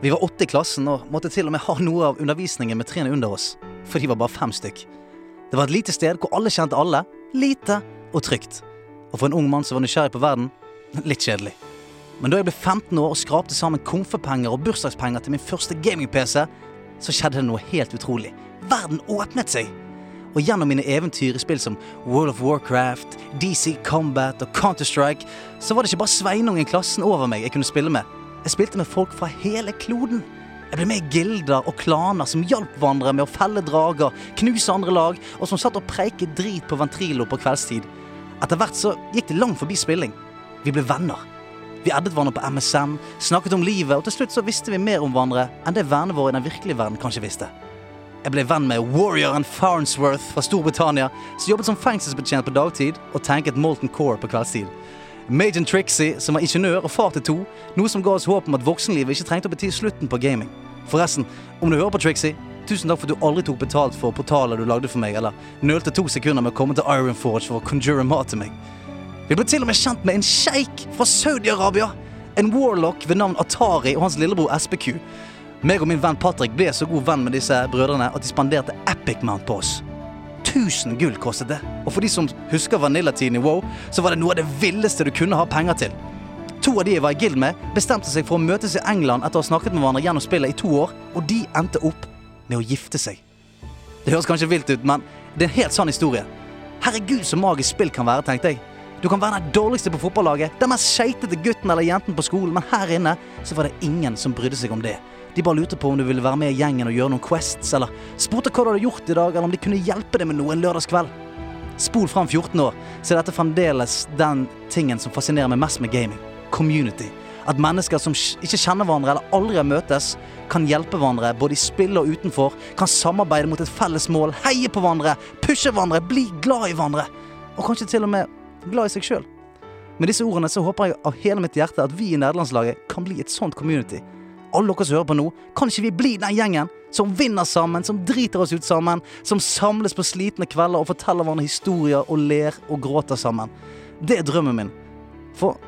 Vi var åtte i klassen og måtte til og med ha noe av undervisningen med trærne under oss, for de var bare fem stykk. Det var et lite sted hvor alle kjente alle, lite og trygt. Og for en ung mann som var nysgjerrig på verden, litt kjedelig. Men da jeg ble 15 år og skrapte sammen komfepenger og bursdagspenger til min første gaming-PC, så skjedde det noe helt utrolig. Verden åpnet seg! Og gjennom mine eventyr i spill som World of Warcraft, DC Combat og Counter-Strike, så var det ikke bare Sveinung i klassen over meg jeg kunne spille med. Jeg spilte med folk fra hele kloden. Jeg ble med i gilder og klaner som hjalp hverandre med å felle drager, knuse andre lag, og som satt og preiket drit på Ventrilo på kveldstid. Etter hvert så gikk det langt forbi spilling. Vi ble venner. Vi addet hverandre på MSN, snakket om livet, og til slutt så visste vi mer om hverandre enn det vennene våre i den virkelige verden kanskje visste. Jeg ble venn med warrioren Farnsworth fra Storbritannia, som jobbet som fengselsbetjent på dagtid og tanket Molten Core på kveldstid. Major Trixie, som var ingeniør og far til to, noe som ga oss håp om at voksenlivet ikke trengte å bety slutten på gaming. Forresten, om du hører på Trixie, tusen takk for at du aldri tok betalt for portaler du lagde for meg, eller nølte to sekunder med å komme til Ironforge for å conjure mat til meg. Vi ble til og med kjent med en sjeik fra Saudi-Arabia. En warlock ved navn Atari og hans lillebror SPQ. Meg og min venn Patrick ble så god venn med disse brødrene at de spanderte Epic Mount på oss. 1000 gull kostet det. Og for de som husker vanillatiden i WoW, så var det noe av det villeste du kunne ha penger til. To av de jeg var i guild med, bestemte seg for å møtes i England etter å ha snakket med hverandre gjennom spillet i to år, og de endte opp med å gifte seg. Det høres kanskje vilt ut, men det er en helt sann historie. Herregud, så magisk spill kan være, tenkte jeg. Du kan være den dårligste på fotballaget, den mest skeitete gutten eller jenten på skolen, men her inne så var det ingen som brydde seg om det. De bare lurte på om du ville være med i gjengen og gjøre noen quests, eller spurte hva du hadde gjort i dag, eller om de kunne hjelpe deg med noe en lørdagskveld. Spol fram 14 år, så er dette fremdeles den tingen som fascinerer meg mest med gaming. Community. At mennesker som ikke kjenner hverandre eller aldri har møtes, kan hjelpe hverandre både i spill og utenfor, kan samarbeide mot et felles mål, heie på hverandre, pushe hverandre, bli glad i hverandre. Og kanskje til og med glad i seg sjøl. Med disse ordene så håper jeg av hele mitt hjerte at vi i nederlandslaget kan bli et sånt community. Alle dere som hører på nå, kan ikke vi bli den gjengen som vinner sammen, som driter oss ut sammen, som samles på slitne kvelder og forteller hverandre historier og ler og gråter sammen? Det er drømmen min. For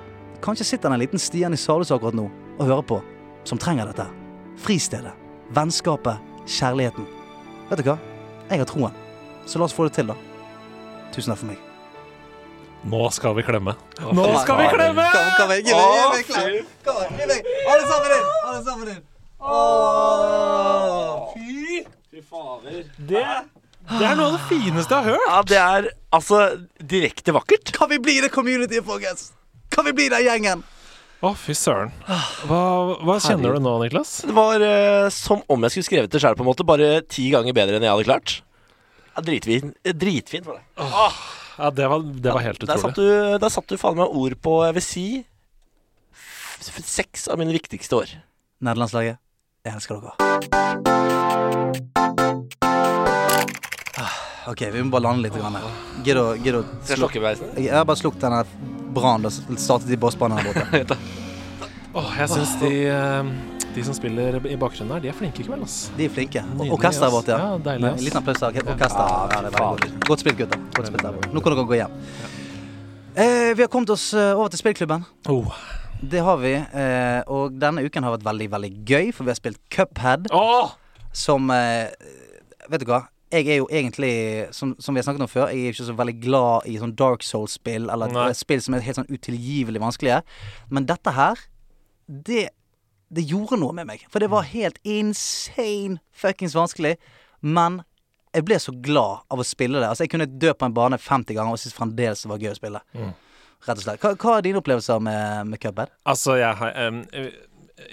kanskje sitter det en liten Stian i Salhus akkurat nå og hører på, som trenger dette. Fristedet. Vennskapet. Kjærligheten. Vet du hva? Jeg har troen. Så la oss få det til, da. Tusen takk for meg. Nå skal vi klemme. Nå skal vi klemme! Kom, kom, gi meg, gi meg klem. Kom, gi meg. Alle sammen inn. Alle sammen inn. Åh, fy. Fy fader. Det, det er noe av det fineste jeg har hørt. Ja, det er altså direkte vakkert. Kan vi bli det community, folkens? Kan vi bli den gjengen? Å, fy søren. Hva, hva kjenner du nå, Niklas? Det var uh, som om jeg skulle skrevet det sjøl. Bare ti ganger bedre enn jeg hadde klart. Ja, dritfint. Eh, Dritfint var det. Ja, det var, det var helt Der satt, utrolig. du, der satt du faen meg ord på, jeg vil si Seks av mine viktigste år. Nederlandslaget, jeg elsker dere. Ah, Ok, vi må bare lande litt. grann her. Gidd å gidd å sluk... jeg har bare slukket denne brannen og startet i bossbanen her borte. oh, jeg syns de, eh, de som spiller i bakgrunnen her, de er flinke i kveld, ass. De er flinke. Nydelig, Orkesteret vårt, ja. Ja, deilig, ass. En liten applaus til orkesteret. Ja, godt. Spilt, gutter. Godt spilt der. Nå kan dere gå hjem. Eh, vi har kommet oss eh, over til spillklubben. Oh. Det har vi. Eh, og denne uken har vært veldig, veldig gøy, for vi har spilt Cuphead, Åh! som eh, Vet du hva? Jeg er jo egentlig, som, som vi har snakket om før, jeg er ikke så veldig glad i sånn Dark Souls-spill, eller Nei. spill som er helt sånn utilgivelig vanskelige. Men dette her, det det gjorde noe med meg. For det var helt insane fuckings vanskelig. Men jeg ble så glad av å spille det. Altså Jeg kunne dø på en bane 50 ganger og synes fremdeles det var gøy å spille. Mm. Rett og slett. Hva, hva er dine opplevelser med, med Cuphead? Altså, jeg har um,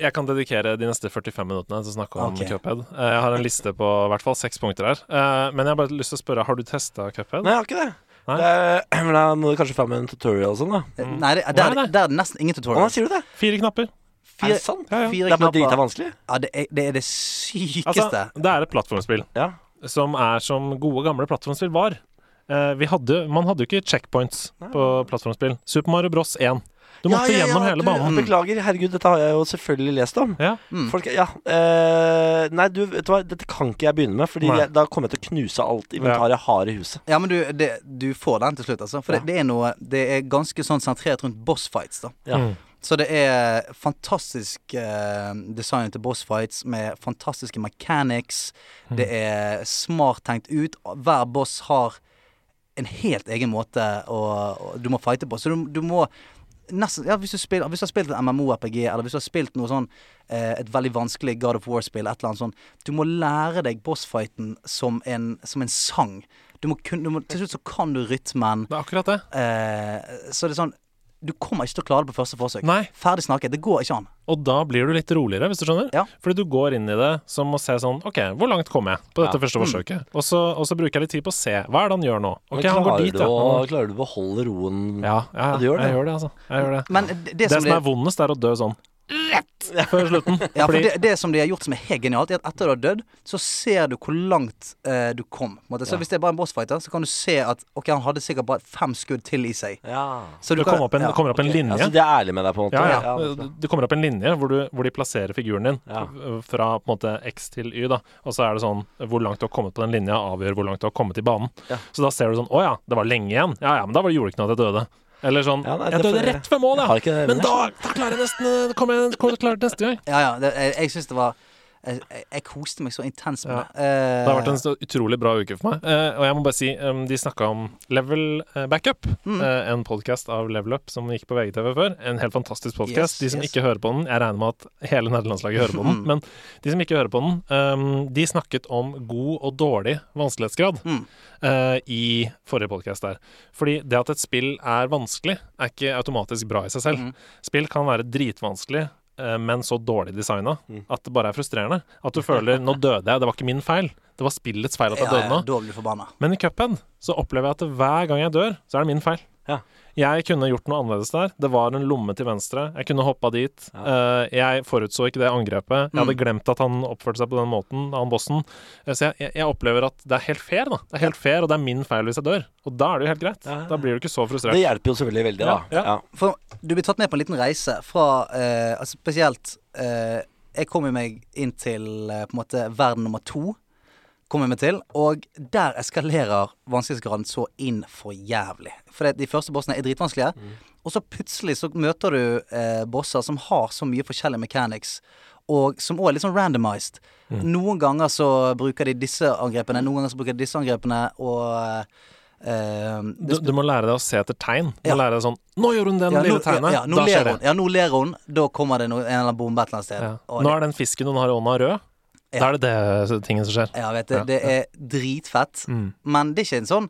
Jeg kan dedikere de neste 45 minuttene til å snakke om okay. Cuphead. Eh, Jeg har en liste på i hvert fall seks punkter her. Eh, Men jeg har bare lyst til å spørre, har du testa Cuphead? Nei, jeg har ikke det. Nei. det er, men da må du kanskje fram med en tutorial og sånn, da. Nei, det, der, Nei, det. der er det nesten ingen Å, Hva sier du det? Fire knapper. Er det sant? Ja, ja. Fire Det er bare drita vanskelig? Ja, det er det, er det sykeste. Altså, det er et plattformspill Ja. som er som gode, gamle plattformspill var. Eh, vi hadde, man hadde jo ikke checkpoints på plattformspill. Super Mario Bros 1. Du måtte gjennom hele du, banen. Beklager, herregud, dette har jeg jo selvfølgelig lest om. Ja. Mm. Folk, ja eh, Nei, du, vet du hva, dette kan ikke jeg begynne med, Fordi jeg, da kommer jeg til å knuse alt inventaret jeg har i huset. Ja, men du, det, du får den til slutt, altså. For Ja. det, det er noe Det er ganske sånn sentrert rundt bossfights, da. Ja. Mm. Så det er fantastisk uh, design til boss fights med fantastiske mechanics. Mm. Det er smart tenkt ut. Hver boss har en helt egen måte å, å, du må fighte på. Så du, du må nesten ja, hvis, du spiller, hvis du har spilt en MMO-RPG, eller hvis du har spilt noe sånn eh, et veldig vanskelig God of War-spill, et eller annet sånn Du må lære deg bossfighten som en, som en sang. Du må kun, du må, til slutt så kan du rytmen. Det er akkurat det. Eh, så det er sånn Du kommer ikke til å klare det på første forsøk. Nei. Ferdig snakket. Det går ikke an. Og da blir du litt roligere, hvis du skjønner. Ja. Fordi du går inn i det som å se sånn OK, hvor langt kom jeg på dette Ja. første Mm. forsøket? Og så, og så bruker jeg litt tid på å se. Hva er det han gjør nå? Ok, Men han går dit, du ja. å, Han- klarer du å beholde roen? Ja, ja, Ja, du gjør det. jeg gjør det, altså. Jeg gjør det. Men det, det, Det som som er vondest, er å dø sånn før slutten. ja, for det, det som de har gjort som er helt genialt, er at etter du har dødd, så ser du hvor langt eh, du kom. på måte. Så Ja. hvis det er bare en bossfighter, så kan du se at Ok, han hadde sikkert bare fem skudd til i seg. Ja. Så det kan- kommer opp en, ja. det kommer opp en Ok, linje. Altså, de er ærlige med deg, på en måte? Ja, ja. det er. Det kommer opp en linje hvor, du, hvor de plasserer figuren din Ja. fra på en måte X til Y. da Og så er det sånn Hvor langt du har kommet på den linja, avgjør hvor langt du har kommet i banen. Ja. Så da ser du sånn Å ja, det var lenge igjen. Ja ja, men da gjorde det ikke noe at jeg døde. Eller sånn Ja, nei, Jeg døde rett ved mål, ja! Men da, da klarer jeg nesten Det kommer jeg kommer jeg det neste gang. Ja, ja. Det, jeg jeg syns det var jeg, jeg, jeg koste meg så intenst med Ja. det. Eh, Det har vært en utrolig bra uke for meg. Eh, og jeg må bare si, de snakka om Level eh, Backup, Mm. en podkast av Level Up som gikk på VGTV før. En helt fantastisk podkast. Yes, de som yes. ikke hører på den, jeg regner med at hele nederlandslaget hører på den, Mm. men de som ikke hører på den, de snakket om god og dårlig vanskelighetsgrad Mm. i forrige podkast der. Fordi det at et spill er vanskelig, er ikke automatisk bra i seg selv. Mm. Spill kan være dritvanskelig, men så dårlig designa Mm. at det bare er frustrerende. At du føler 'nå døde jeg, det var ikke min feil'. Det var spillets feil at jeg ja, døde nå. Ja. Men i cupen så opplever jeg at hver gang jeg dør, så er det min feil. Ja. Jeg kunne gjort noe annerledes der. Det var en lomme til venstre. Jeg kunne hoppa dit. Ja. jeg forutså ikke det angrepet. Jeg hadde Mm. glemt at han oppførte seg på den måten, han bossen. Eh, så jeg, jeg, opplever at det er helt fair, da. Det er helt fair, og det er min feil hvis jeg dør. Og da er det jo helt greit. Da blir du ikke så frustrert. Det hjelper jo selvfølgelig veldig, da. Ja, ja. For du blir tatt med på en liten reise fra uh, altså Spesielt uh, Jeg kom jo meg inn til uh, på en måte verden nummer to. Kom vi til Og der eskalerer vanskelighetsgraden så inn for jævlig. For de første bossene er dritvanskelige. Og så plutselig så møter du eh, bosser som har så mye forskjellige mechanics. Og som òg er litt sånn randomized. Noen ganger så bruker de disse angrepene, noen ganger så bruker de disse angrepene, og Uh, Du, du må lære deg å se etter tegn. Du Ja. må lære deg sånn Nå gjør hun det ja, lille tegnet! ja, nå ler hun. Ja, nå ler hun. Da kommer det noe, en eller annen bombe et eller annet sted. Nå er den fisken hun har i hånda, rød. Da er det det tingen som skjer. Ja, vet du. Det er dritfett. Mm. Men det er ikke en sånn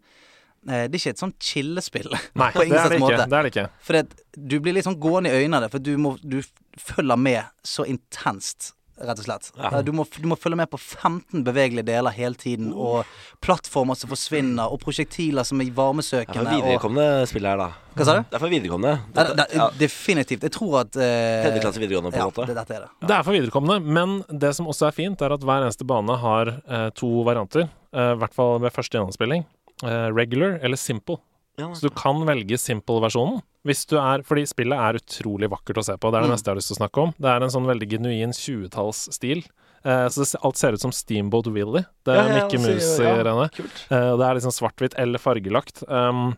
eh, Det er ikke et sånn chillespill. Nei, På det er det ikke. måte. Det er det ikke. For det, du blir litt sånn gående i øynene, for du, må, du følger med så intenst, rett og slett. Ja. Eh, Du, må, du må følge med på 15 bevegelige deler hele tiden, og plattformer som forsvinner, og prosjektiler som er varmesøkende. Det er for viderekomne spill her, da. hva sa du? Det er for viderekomne. Dette- det, det, ja, Definitivt. Jeg tror at eh, videregående, på en ja, måte. det, dette er det. Det er for viderekomne, men det som også er fint, er at hver eneste bane har eh, to varianter. eh, I hvert fall ved første gjennomspilling. Eh, regular eller simple. Ja, Så du kan velge simple-versjonen. Hvis du er Fordi spillet er utrolig vakkert å se på. Det er det Mm. neste jeg har lyst til å snakke om. Det er en sånn veldig genuin 20-tallsstil. Eh, så det, alt ser ut som Steamboat Willy. Det er Ja, ja, Mickey Mouse i rene. Eh, det er liksom svart-hvitt eller fargelagt. Um,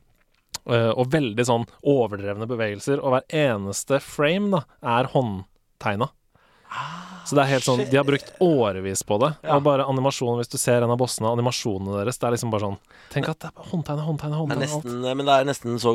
eh, og veldig sånn overdrevne bevegelser. Og hver eneste frame da er håndtegna. Så det er helt sånn De har brukt årevis på det. Ja. Og bare animasjonen, hvis du ser en av bossene, animasjonene deres, det er liksom bare sånn Tenk at det er håndtegne, håndtegne, Det er håndtegne alt. nesten, men det er nesten så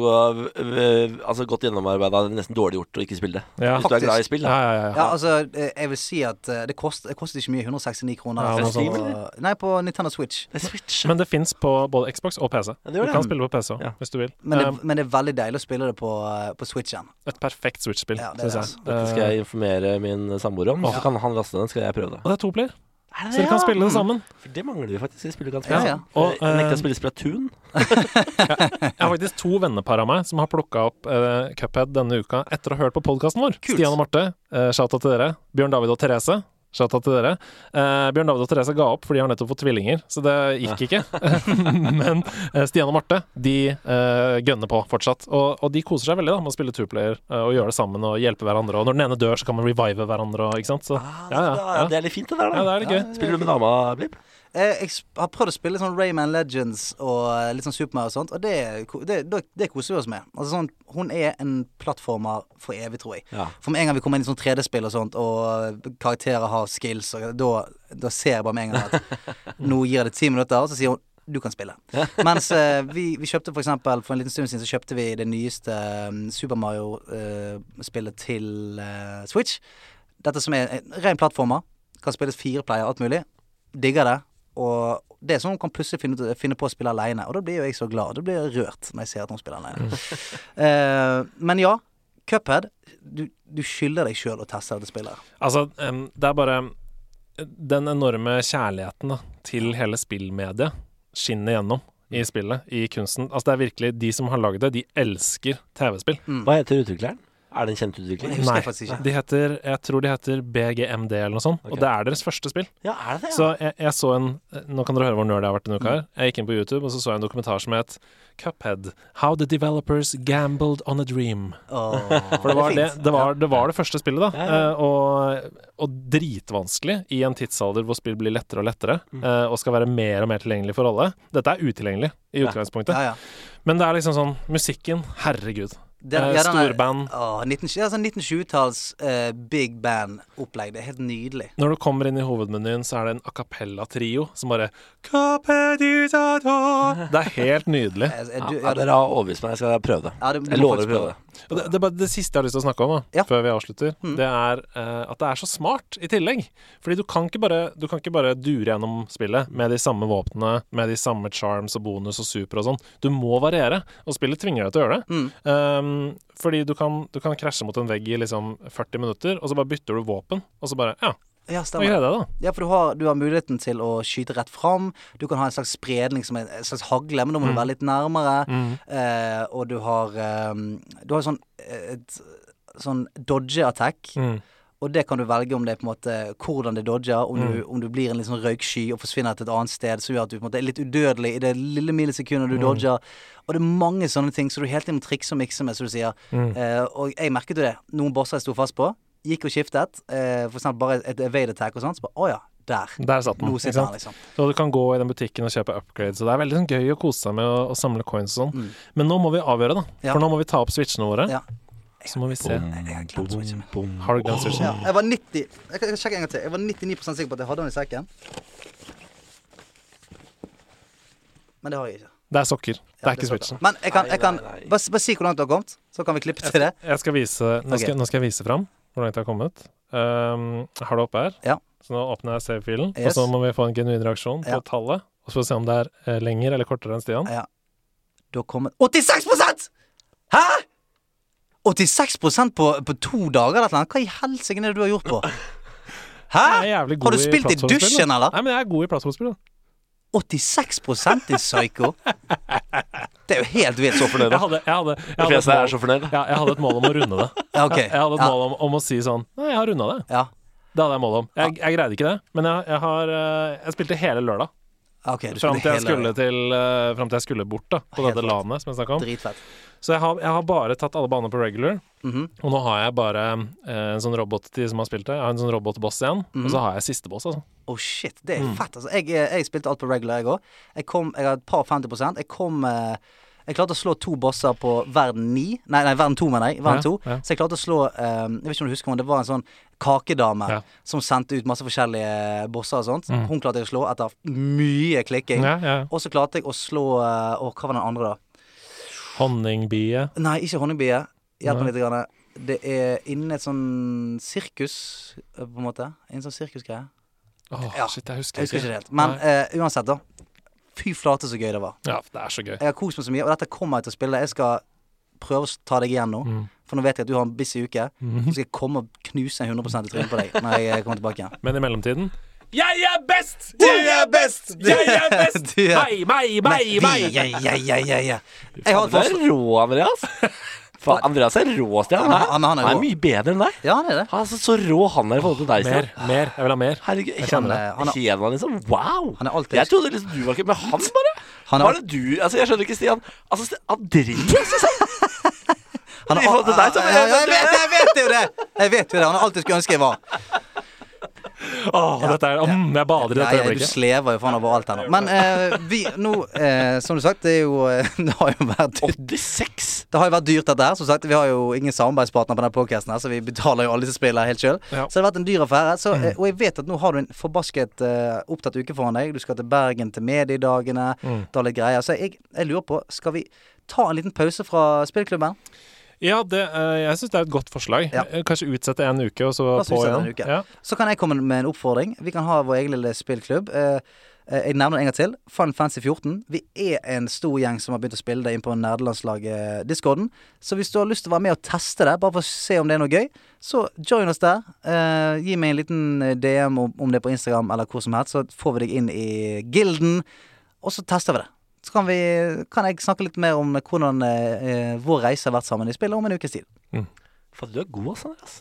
altså godt gjennomarbeida. Nesten dårlig gjort å ikke spille det. Ja. Hvis du er glad i spill, Ja, da. ja, ja. Ja, ja. altså, eh, jeg vil si at eh, det koster, det koster ikke mye. 169 kroner. Ja, altså, eller? Nei, på Nintendo Switch. Det Switch. Men det fins på både Xbox og PC. Ja, Du kan spille på PC òg, Ja. hvis du vil. Men det, Um, men det er veldig deilig å spille det på, eh, på Switchen. et perfekt Switch-spill, Ja, det syns jeg. Dette skal jeg informere min samboer om. Ja. Så kan han laste den, skal jeg prøve det. Og det er to player, Er så dere kan spille det Mm. sammen. For det mangler vi faktisk Vi spiller ganske Ja, ja. Og, jeg nekter eh, å spille Splatoon. Jeg har faktisk to vennepar av meg som har plukka opp uh, Cuphead denne uka etter å ha hørt på podkasten vår. Kult. Stian og Marte, uh, shout-out til dere. Bjørn David og Therese. Shout-out til dere. Eh, Bjørn David og Therese ga opp, for de har nettopp fått tvillinger, så det gikk ikke. Men eh, Stian og Marte, de eh, gønner på fortsatt. Og, og de koser seg veldig da med å spille two-player eh, og gjøre det sammen og hjelpe hverandre. Og når den ene dør, så kan man revive hverandre og ikke sant. Så Ah, ja, ja, ja. Det er litt fint, det der, da. Ja, det er litt gøy. Spiller du med dama, Blipp? Eh, Jeg har prøvd å spille sånn Rayman Legends og eh, litt sånn Super Mario og sånt, og det, det, det, det koser vi oss med. Altså sånn, Hun er en plattformer for evig, tror jeg. Ja. For med en gang vi kommer inn i sånn 3D-spill og sånt, og karakterer har skills, og da, da ser jeg bare med en gang at nå gir det ti minutter, og så sier hun du kan spille. Mens uh, vi, vi kjøpte for eksempel For en liten stund siden så kjøpte vi det nyeste um, Super Mario-spillet til uh, Switch. Dette som er en ren plattformer. Kan spilles fire player, alt mulig. Digger det. Og det er sånn hun kan plutselig finne, finne på å spille aleine. Og da blir jo jeg så glad. Da blir jeg rørt når jeg ser at hun spiller aleine. uh, men ja, Cuphead. Du, du skylder deg sjøl å teste dette spillet. Altså, um, det er bare Den enorme kjærligheten da, til hele spillmediet skinner gjennom i spillet, i kunsten. Altså, det er virkelig De som har lagd det, de elsker TV-spill. Hva heter utvikleren? Er det en kjent utvikling? Jeg faktisk de heter Jeg tror de heter BGMD eller noe sånt. okay. Og det er deres første spill. Ja, er det det? Så jeg, jeg så en Nå kan dere høre hvor nerd jeg har vært denne uka her. Jeg gikk inn på YouTube, og så så jeg en dokumentar som het Cuphead. How the developers gambled on a dream. Oh, For det var det, det, var, det, var det første spillet, da. Ja, ja. Eh, og, og dritvanskelig i en tidsalder hvor spill blir lettere og lettere, Mm. eh, og skal være mer og mer tilgjengelig for alle. Dette er utilgjengelig i utgangspunktet. Ja, ja. Men det er liksom sånn Musikken, herregud. Den, ja, storband. Åh, 19, ja, sånn 1920-talls uh, big band-opplegg. Det er helt nydelig. Når du kommer inn i hovedmenyen, så er det en a cappella-trio som bare. Det er helt nydelig. Er, er du, ja, dere har overbevist meg. Jeg skal prøve det. ja, det, Jeg lover å prøve det. Det, det, det siste jeg har lyst til å snakke om, da, Ja. før vi avslutter, Mm. det er uh, at det er så smart i tillegg. Fordi du kan, ikke bare, du kan ikke bare dure gjennom spillet med de samme våpnene, med de samme charms og bonus og super og sånn. Du må variere, og spillet tvinger deg til å gjøre det. Mm. Um, fordi du kan, du kan krasje mot en vegg i liksom 40 minutter, og så bare bytter du våpen, og så bare Ja, Ja, stemmer. det, da. Ja, for du har, du har muligheten til å skyte rett fram. Du kan ha en slags spredning som er en slags hagle, men da må du Mm. være litt nærmere. Mm. Eh, og du har um, Du har sånn et sånn dodge-attack. Mm. Og det kan du velge om det er på en måte hvordan det dodger. Om, du, om du blir en litt sånn røyksky og forsvinner til et annet sted, som gjør at du på en måte er litt udødelig i det lille millisekundet du Mm. dodger. Og det er mange sånne ting som du hele tiden må trikse og mikse med, som du sier. Mm. Eh, og jeg merket jo det. Noen bosser jeg sto fast på. Gikk og skiftet. Eh, for eksempel bare et evade attack og sånn. Så bare Å ja, der. Der satt den. Ikke sant? liksom. Så du kan gå i den butikken og kjøpe upgrades. Og det er veldig sånn gøy å kose seg med å, å samle coins og sånn. Mm. Men nå må vi avgjøre, da. Ja. For nå må vi ta opp switchene våre. Ja. Så må vi se. Har. Du glemt? Ja, jeg var 90 Jeg kan sjekke en gang til. Jeg var 99% sikker på at jeg hadde den i sekken. Men det har jeg ikke. Det er sokker. Det er ikke switchen. Men jeg kan, jeg kan bare, bare si hvor langt du har kommet, så kan vi klippe til det. jeg skal vise Nå skal, nå skal jeg vise fram hvor langt jeg har kommet. Um, jeg har det oppe her. Ja. Så nå åpner jeg save-filen, og så må vi få en genuin reaksjon på Ja. tallet. Og så får vi se om det er eh, lenger eller kortere enn Stian. Ja. Du har kommet 86% Hæ?! 86% på, på to dager? Eller noe? Hva i helsike er det du har gjort på? Hæ?! Jeg er Har du spilt i i dusjen, eller? Nei, men jeg er god i plattformspill. da. 86 i psycho? Det er jo helt vilt. Så Jeg hadde, jeg hadde, jeg hadde, et, hadde er mål, så fornøyd. ja, jeg hadde et mål om å runde det. Ja, ok. Jeg hadde et Ja, mål om, om å si sånn Nei, jeg har runda det. ja. Det hadde jeg mål om. Jeg, jeg greide ikke det, men jeg, jeg har eh, Jeg spilte hele lørdag. Okay, Fram til jeg til uh, til jeg skulle bort, da. På Helt dette landet som jeg snakka om. Dritfett. Så jeg har, jeg har bare tatt alle baner på regular. Mhm. Og nå har jeg bare eh, en sånn robot til som har spilt det. Jeg har en sånn robotboss igjen. Mhm. Og så har jeg siste boss, altså. Oh shit, det er Mm. fett. Altså, jeg, jeg spilte alt på regular, jeg òg. Jeg, kom- jeg har et par 50% Jeg kom eh, Jeg klarte å slå to bosser på verden 9. Nei, nei verden 2, mener jeg. Verden Ja, 2. ja. Så jeg klarte å slå um, Jeg vet ikke om du husker om det var en sånn kakedame Ja. som sendte ut masse forskjellige bosser og sånt. Mm. Hun klarte jeg å slå etter mye klikking. Og så klarte jeg å slå eh, Å, hva var den andre, da? Honningbie. Nei, ikke honningbie. Hjelp meg litt. Grann. Det er innen et sånn sirkus, eh, på en måte. En sånn sirkusgreie. Åh, Ja, shit, jeg husker Jeg husker ikke det helt. Men eh, uansett, da. Fy flate så gøy det var. Ja, det er så gøy. Jeg har kost meg så mye, og dette kommer jeg til å spille. Jeg skal prøve å ta deg igjen nå. Mm. For nå vet jeg at du har en busy uke. Mhm. Så skal jeg komme og knuse en 100 i trynet på deg når jeg kommer tilbake igjen. Men i mellomtiden Jeg er best! Jeg er best! Jeg er best! Meg, meg, meg, meg! Jeg, jeg, ja, ja, ja. Jeg har et Du er rå, Andreas. Faen, Andreas er rå, Stian. Han er Han er mye bedre enn deg. Ja, han er det. Han er så, så rå han er i forhold til deg, Mer, Stian. mer. Jeg vil ha mer. Herregud, Jeg kjenner det. Han er- liksom. Wow! Han er alltid Jeg trodde liksom du var ikke Men han bare Han Hva er, er det du Altså, jeg skjønner ikke, Stian. Altså, Stian, Andreas, liksom. han er, I forhold til deg så- Jeg, jeg, jeg, vet, jeg vet jo det! Jeg vet jo det. Han har alltid skulle ønske jeg var. Åh, dette er mm, Jeg bader i Nei, øyeblikket. du slever jo faen overalt her nå. Men eh, vi nå eh, Som du sagt, det jo eh, Det har jo vært 86! Det har jo vært dyrt, dette her. Som sagt, vi har jo ingen samarbeidspartner på denne podcasten her, så vi betaler jo alle disse spillene helt sjøl. Ja. Så det har vært en dyr affære. Så, Mm. eh, og jeg vet at nå har du en forbasket eh, opptatt uke foran deg. Du skal til Bergen til mediedagene. Mm. ta litt greier. Så jeg, jeg lurer på, skal vi ta en liten pause fra spillklubben? Ja, det, eh, jeg syns det er et godt forslag. Ja. Eh, Kanskje utsette en uke, og så på igjen. Ja. Så kan jeg komme med en oppfordring. Vi kan ha vår egen lille spillklubb. Eh, jeg nevner det en gang til. Fun Fancy 14. Vi er en stor gjeng som har begynt å spille det inn på nerdelandslaget-discorden. Så hvis du har lyst til å være med og teste det, bare for å se om det er noe gøy, så join oss der. Gi meg en liten DM om, om det er på Instagram eller hvor som helst, så får vi deg inn i gilden, og så tester vi det. Så kan, vi, kan jeg snakke litt mer om hvordan eh, vår reise har vært sammen i spillet om en ukes tid. For du er god, altså, Andreas.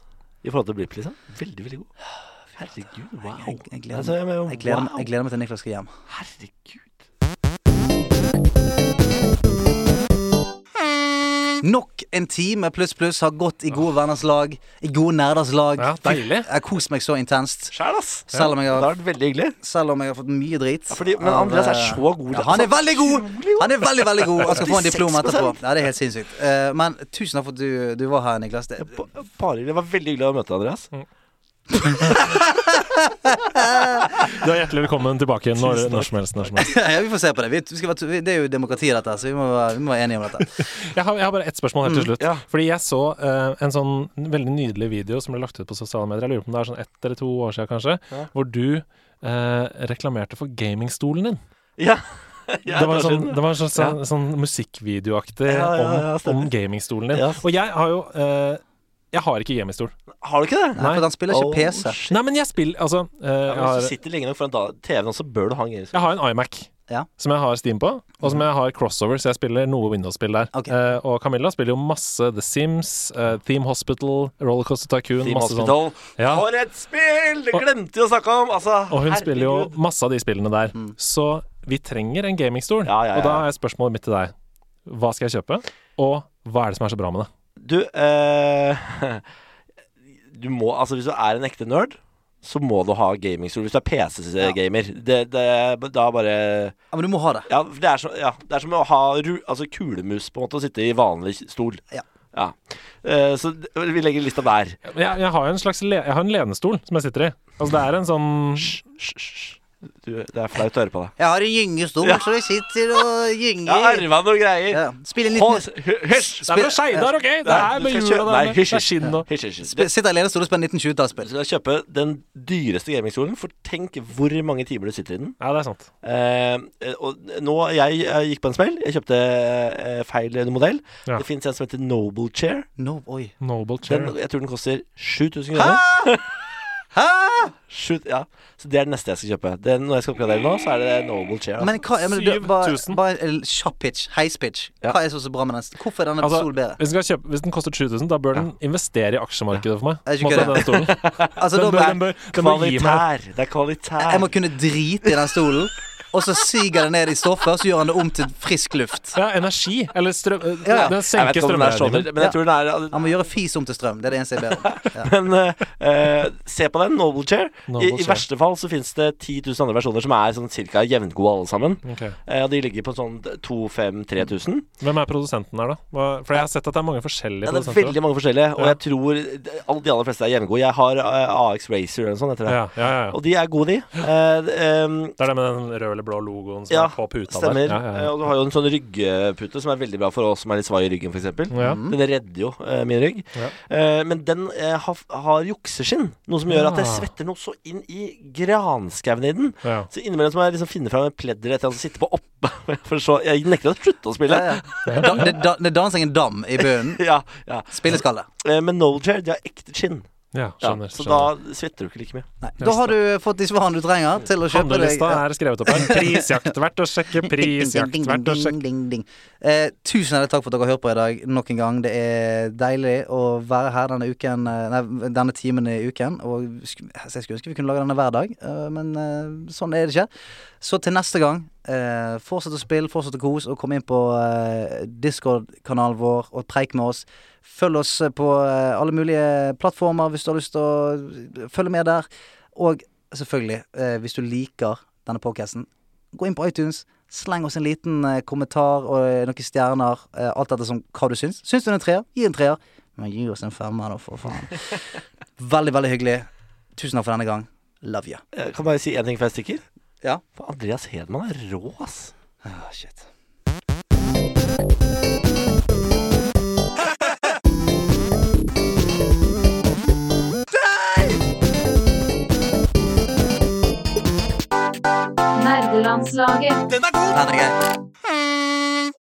I forhold til Blipp, liksom. Veldig, veldig god. Herregud, wow. Jeg, jeg, gleder, Altså, jeg, jeg, gleder, wow. jeg gleder meg til Niklas skal hjem. Herregud. Nok en time pluss pluss har gått i gode venners lag. I gode nerders lag. Ja, deilig. Jeg har kost meg så intenst. Sjæl, ass. Selv om jeg Det har, har vært veldig hyggelig. selv om jeg har fått mye drit. Ja, fordi, men av, Andreas er eh, så god. Ja, han er veldig god! Han er veldig, veldig god. Han skal få en diplom etterpå. Ja, det er helt sinnssykt. Eh, men tusen takk for at du, du var her, Niklas. Det, Ba- Bare hyggelig. Det var veldig hyggelig å møte deg, Andreas. Du er hjertelig velkommen tilbake når, når som helst. Når som helst. ja, vi får se på det. Vi, være, det er jo demokrati, dette, så vi må, vi må være enige om dette. Jeg har, jeg har bare ett spørsmål helt til slutt. ja. Fordi jeg så uh, en sånn veldig nydelig video som ble lagt ut på sosiale medier. Jeg lurer på om det er sånn ett eller to år siden, kanskje. Ja. Hvor du uh, reklamerte for gamingstolen din. Ja. Ja, det var, en sånn, det var sånn, sånn, sånn musikkvideoaktig ja, ja, om, om gamingstolen din. Yes. Og jeg har jo eh, Jeg har ikke gamingstol. Har du ikke det? Nei, for han spiller ikke Oh, PC. shit. Nei, men jeg spiller Altså, eh, Ja, jeg, hvis har, du sitter lenge nok foran TV-en, så bør du ha en gamingstol. jeg har en iMac. Ja. Som jeg har Steam på, og som jeg har crossover, så jeg spiller noe Windows-spill der. Ok. Eh, og Camilla spiller jo masse The Sims, eh, Theme Hospital, Rollercoaster Tycoon, Team masse sånn. Hospital. Ja. For et spill! Det glemte vi å snakke om! Altså, Og hun spiller jo herregud. masse av de spillene der. Så vi trenger en gamingstol. Ja, ja, ja. Og da er spørsmålet mitt til deg. Hva skal jeg kjøpe? Og hva er det som er så bra med det? Du, eh, du må Altså, hvis du er en ekte nerd, så må du ha gamingstol. Hvis du er PC-gamer. Det, det, da bare Ja, men du må ha det. Ja, det er, så, ja, det er som å ha ru, altså kulemus på en måte, og sitte i vanlig stol. Ja. Ja. Uh, så vi legger lista der. Jeg, jeg har jo en slags le jeg har en lenestol som jeg sitter i. Altså det er en sånn Hysj, hysj, hysj. Du, det er flaut å høre på deg. Jeg har en gyngestol, Ja. så jeg sitter og gynger. Jeg har arva noen greier. Ja. Spiller en liten hysj! Det er fra Skeidar, OK? Det er med hysj, Det er skinn og sp- Sitter i lenestol og spill 1920-tallsspill. Du skal kjøpe den dyreste gamingstolen, for tenk hvor mange timer du sitter i den. Ja, det er sant. Eh, og nå, jeg, jeg gikk på en smell. Jeg kjøpte eh, feil modell. Ja. Det fins en som heter Noble Chair. No, oi. Noble chair. Den, jeg tror den koster 7000 kroner. Hæ? Sju- ja. Så det er det neste jeg skal kjøpe. Den, når jeg skal oppgradere nå, så er det Noble Chair. Altså. Men hva ja, men du, bare, 7000. bare en kjapp pitch. Heispitch. Ja. Hva er så så bra med den? Hvorfor er denne Altså, stolen bedre? hvis, den kjøpe, hvis den koster 7000, da bør den investere i aksjemarkedet for meg. Er ikke den stolen. Altså, da Den bør, bør, den bør, den bør gi meg Kvalitær. Det er kvalitær. jeg må kunne drite i den stolen, og så siger det ned i stoffer, og så gjør han det om til frisk luft. Ja, energi. Eller strøm... Ja, ja. Den senker strømregningen. men jeg tror den er Han må gjøre fis om til strøm. Det er det eneste jeg ber om. Ja. Men uh, eh, se på den, Noble Chair. Noble I, I verste fall så finnes det 10 000 andre versjoner som er sånn cirka jevngode alle sammen. Okay. Uh, og de ligger på sånn 2000-3000. Hvem er produsenten her, da? Hva, for jeg har sett at det er mange forskjellige Ja, det er produsenter. veldig mange forskjellige, og Ja. jeg tror de, alle de aller fleste er jevngode. Jeg har uh, AX Racer eller noe sånt, heter det. Ja, ja, ja, ja. Og de er gode, de. Eh, ehm, Det er det med den røde eller blå logoen som Ja, er på puta stemmer. der. Ja, ja, Eh, ja. og du har jo en sånn ryggpute som er veldig bra for oss som er litt svai i ryggen, f.eks. Ja. Den redder jo eh, min rygg. Ja. Eh, men den eh, har, har jukseskinn, noe som gjør at det svetter noe så inn i granskauen i den. Ja. Så innimellom så må jeg liksom finne fram en pledd eller et eller annet som sitter på oppe. For så, jeg nekter å slutte å spille. Ja, ja. Da, det, da, det danser en dam i bunnen. Ja, ja. Spilleskalle. Eh, men Noble Chair, de har ekte skinn. Ja, Ja, så skjønner. da svetter du ikke like mye. Nei. Da har du fått de svarene du trenger til å kjøpe deg Handlelista er skrevet opp her. Prisjakt. Verdt å sjekke. Prisjakt. Ding, ding, Verdt å ding, sjekke. ding, ding, ding. Eh, tusen hjertelig takk for at dere har hørt på i dag nok en gang. Det er deilig å være her denne uken eh, Nei, denne timen i uken. Og jeg skulle ønske vi kunne lage denne hver dag, eh, men eh, sånn er det ikke. Så til neste gang, eh, fortsett å spille, fortsett å kose, og kom inn på eh, Discord-kanalen vår og preik med oss. Følg oss eh, på eh, alle mulige plattformer hvis du har lyst til å følge med der. Og selvfølgelig, eh, hvis du liker denne podcasten, gå inn på iTunes. Sleng oss en liten eh, kommentar og eh, noen stjerner. Eh, alt dette som hva du syns. Syns du det er en treer, gi en treer. Men gi oss en femmer, da, for faen. veldig, veldig hyggelig. Tusen takk for denne gang. Love you. Jeg kan bare si én ting før jeg stikker. Ja. For Andreas Hedman er rå, ass. Ah, shit. Nordlandslaget. Den er god! Den er gøy.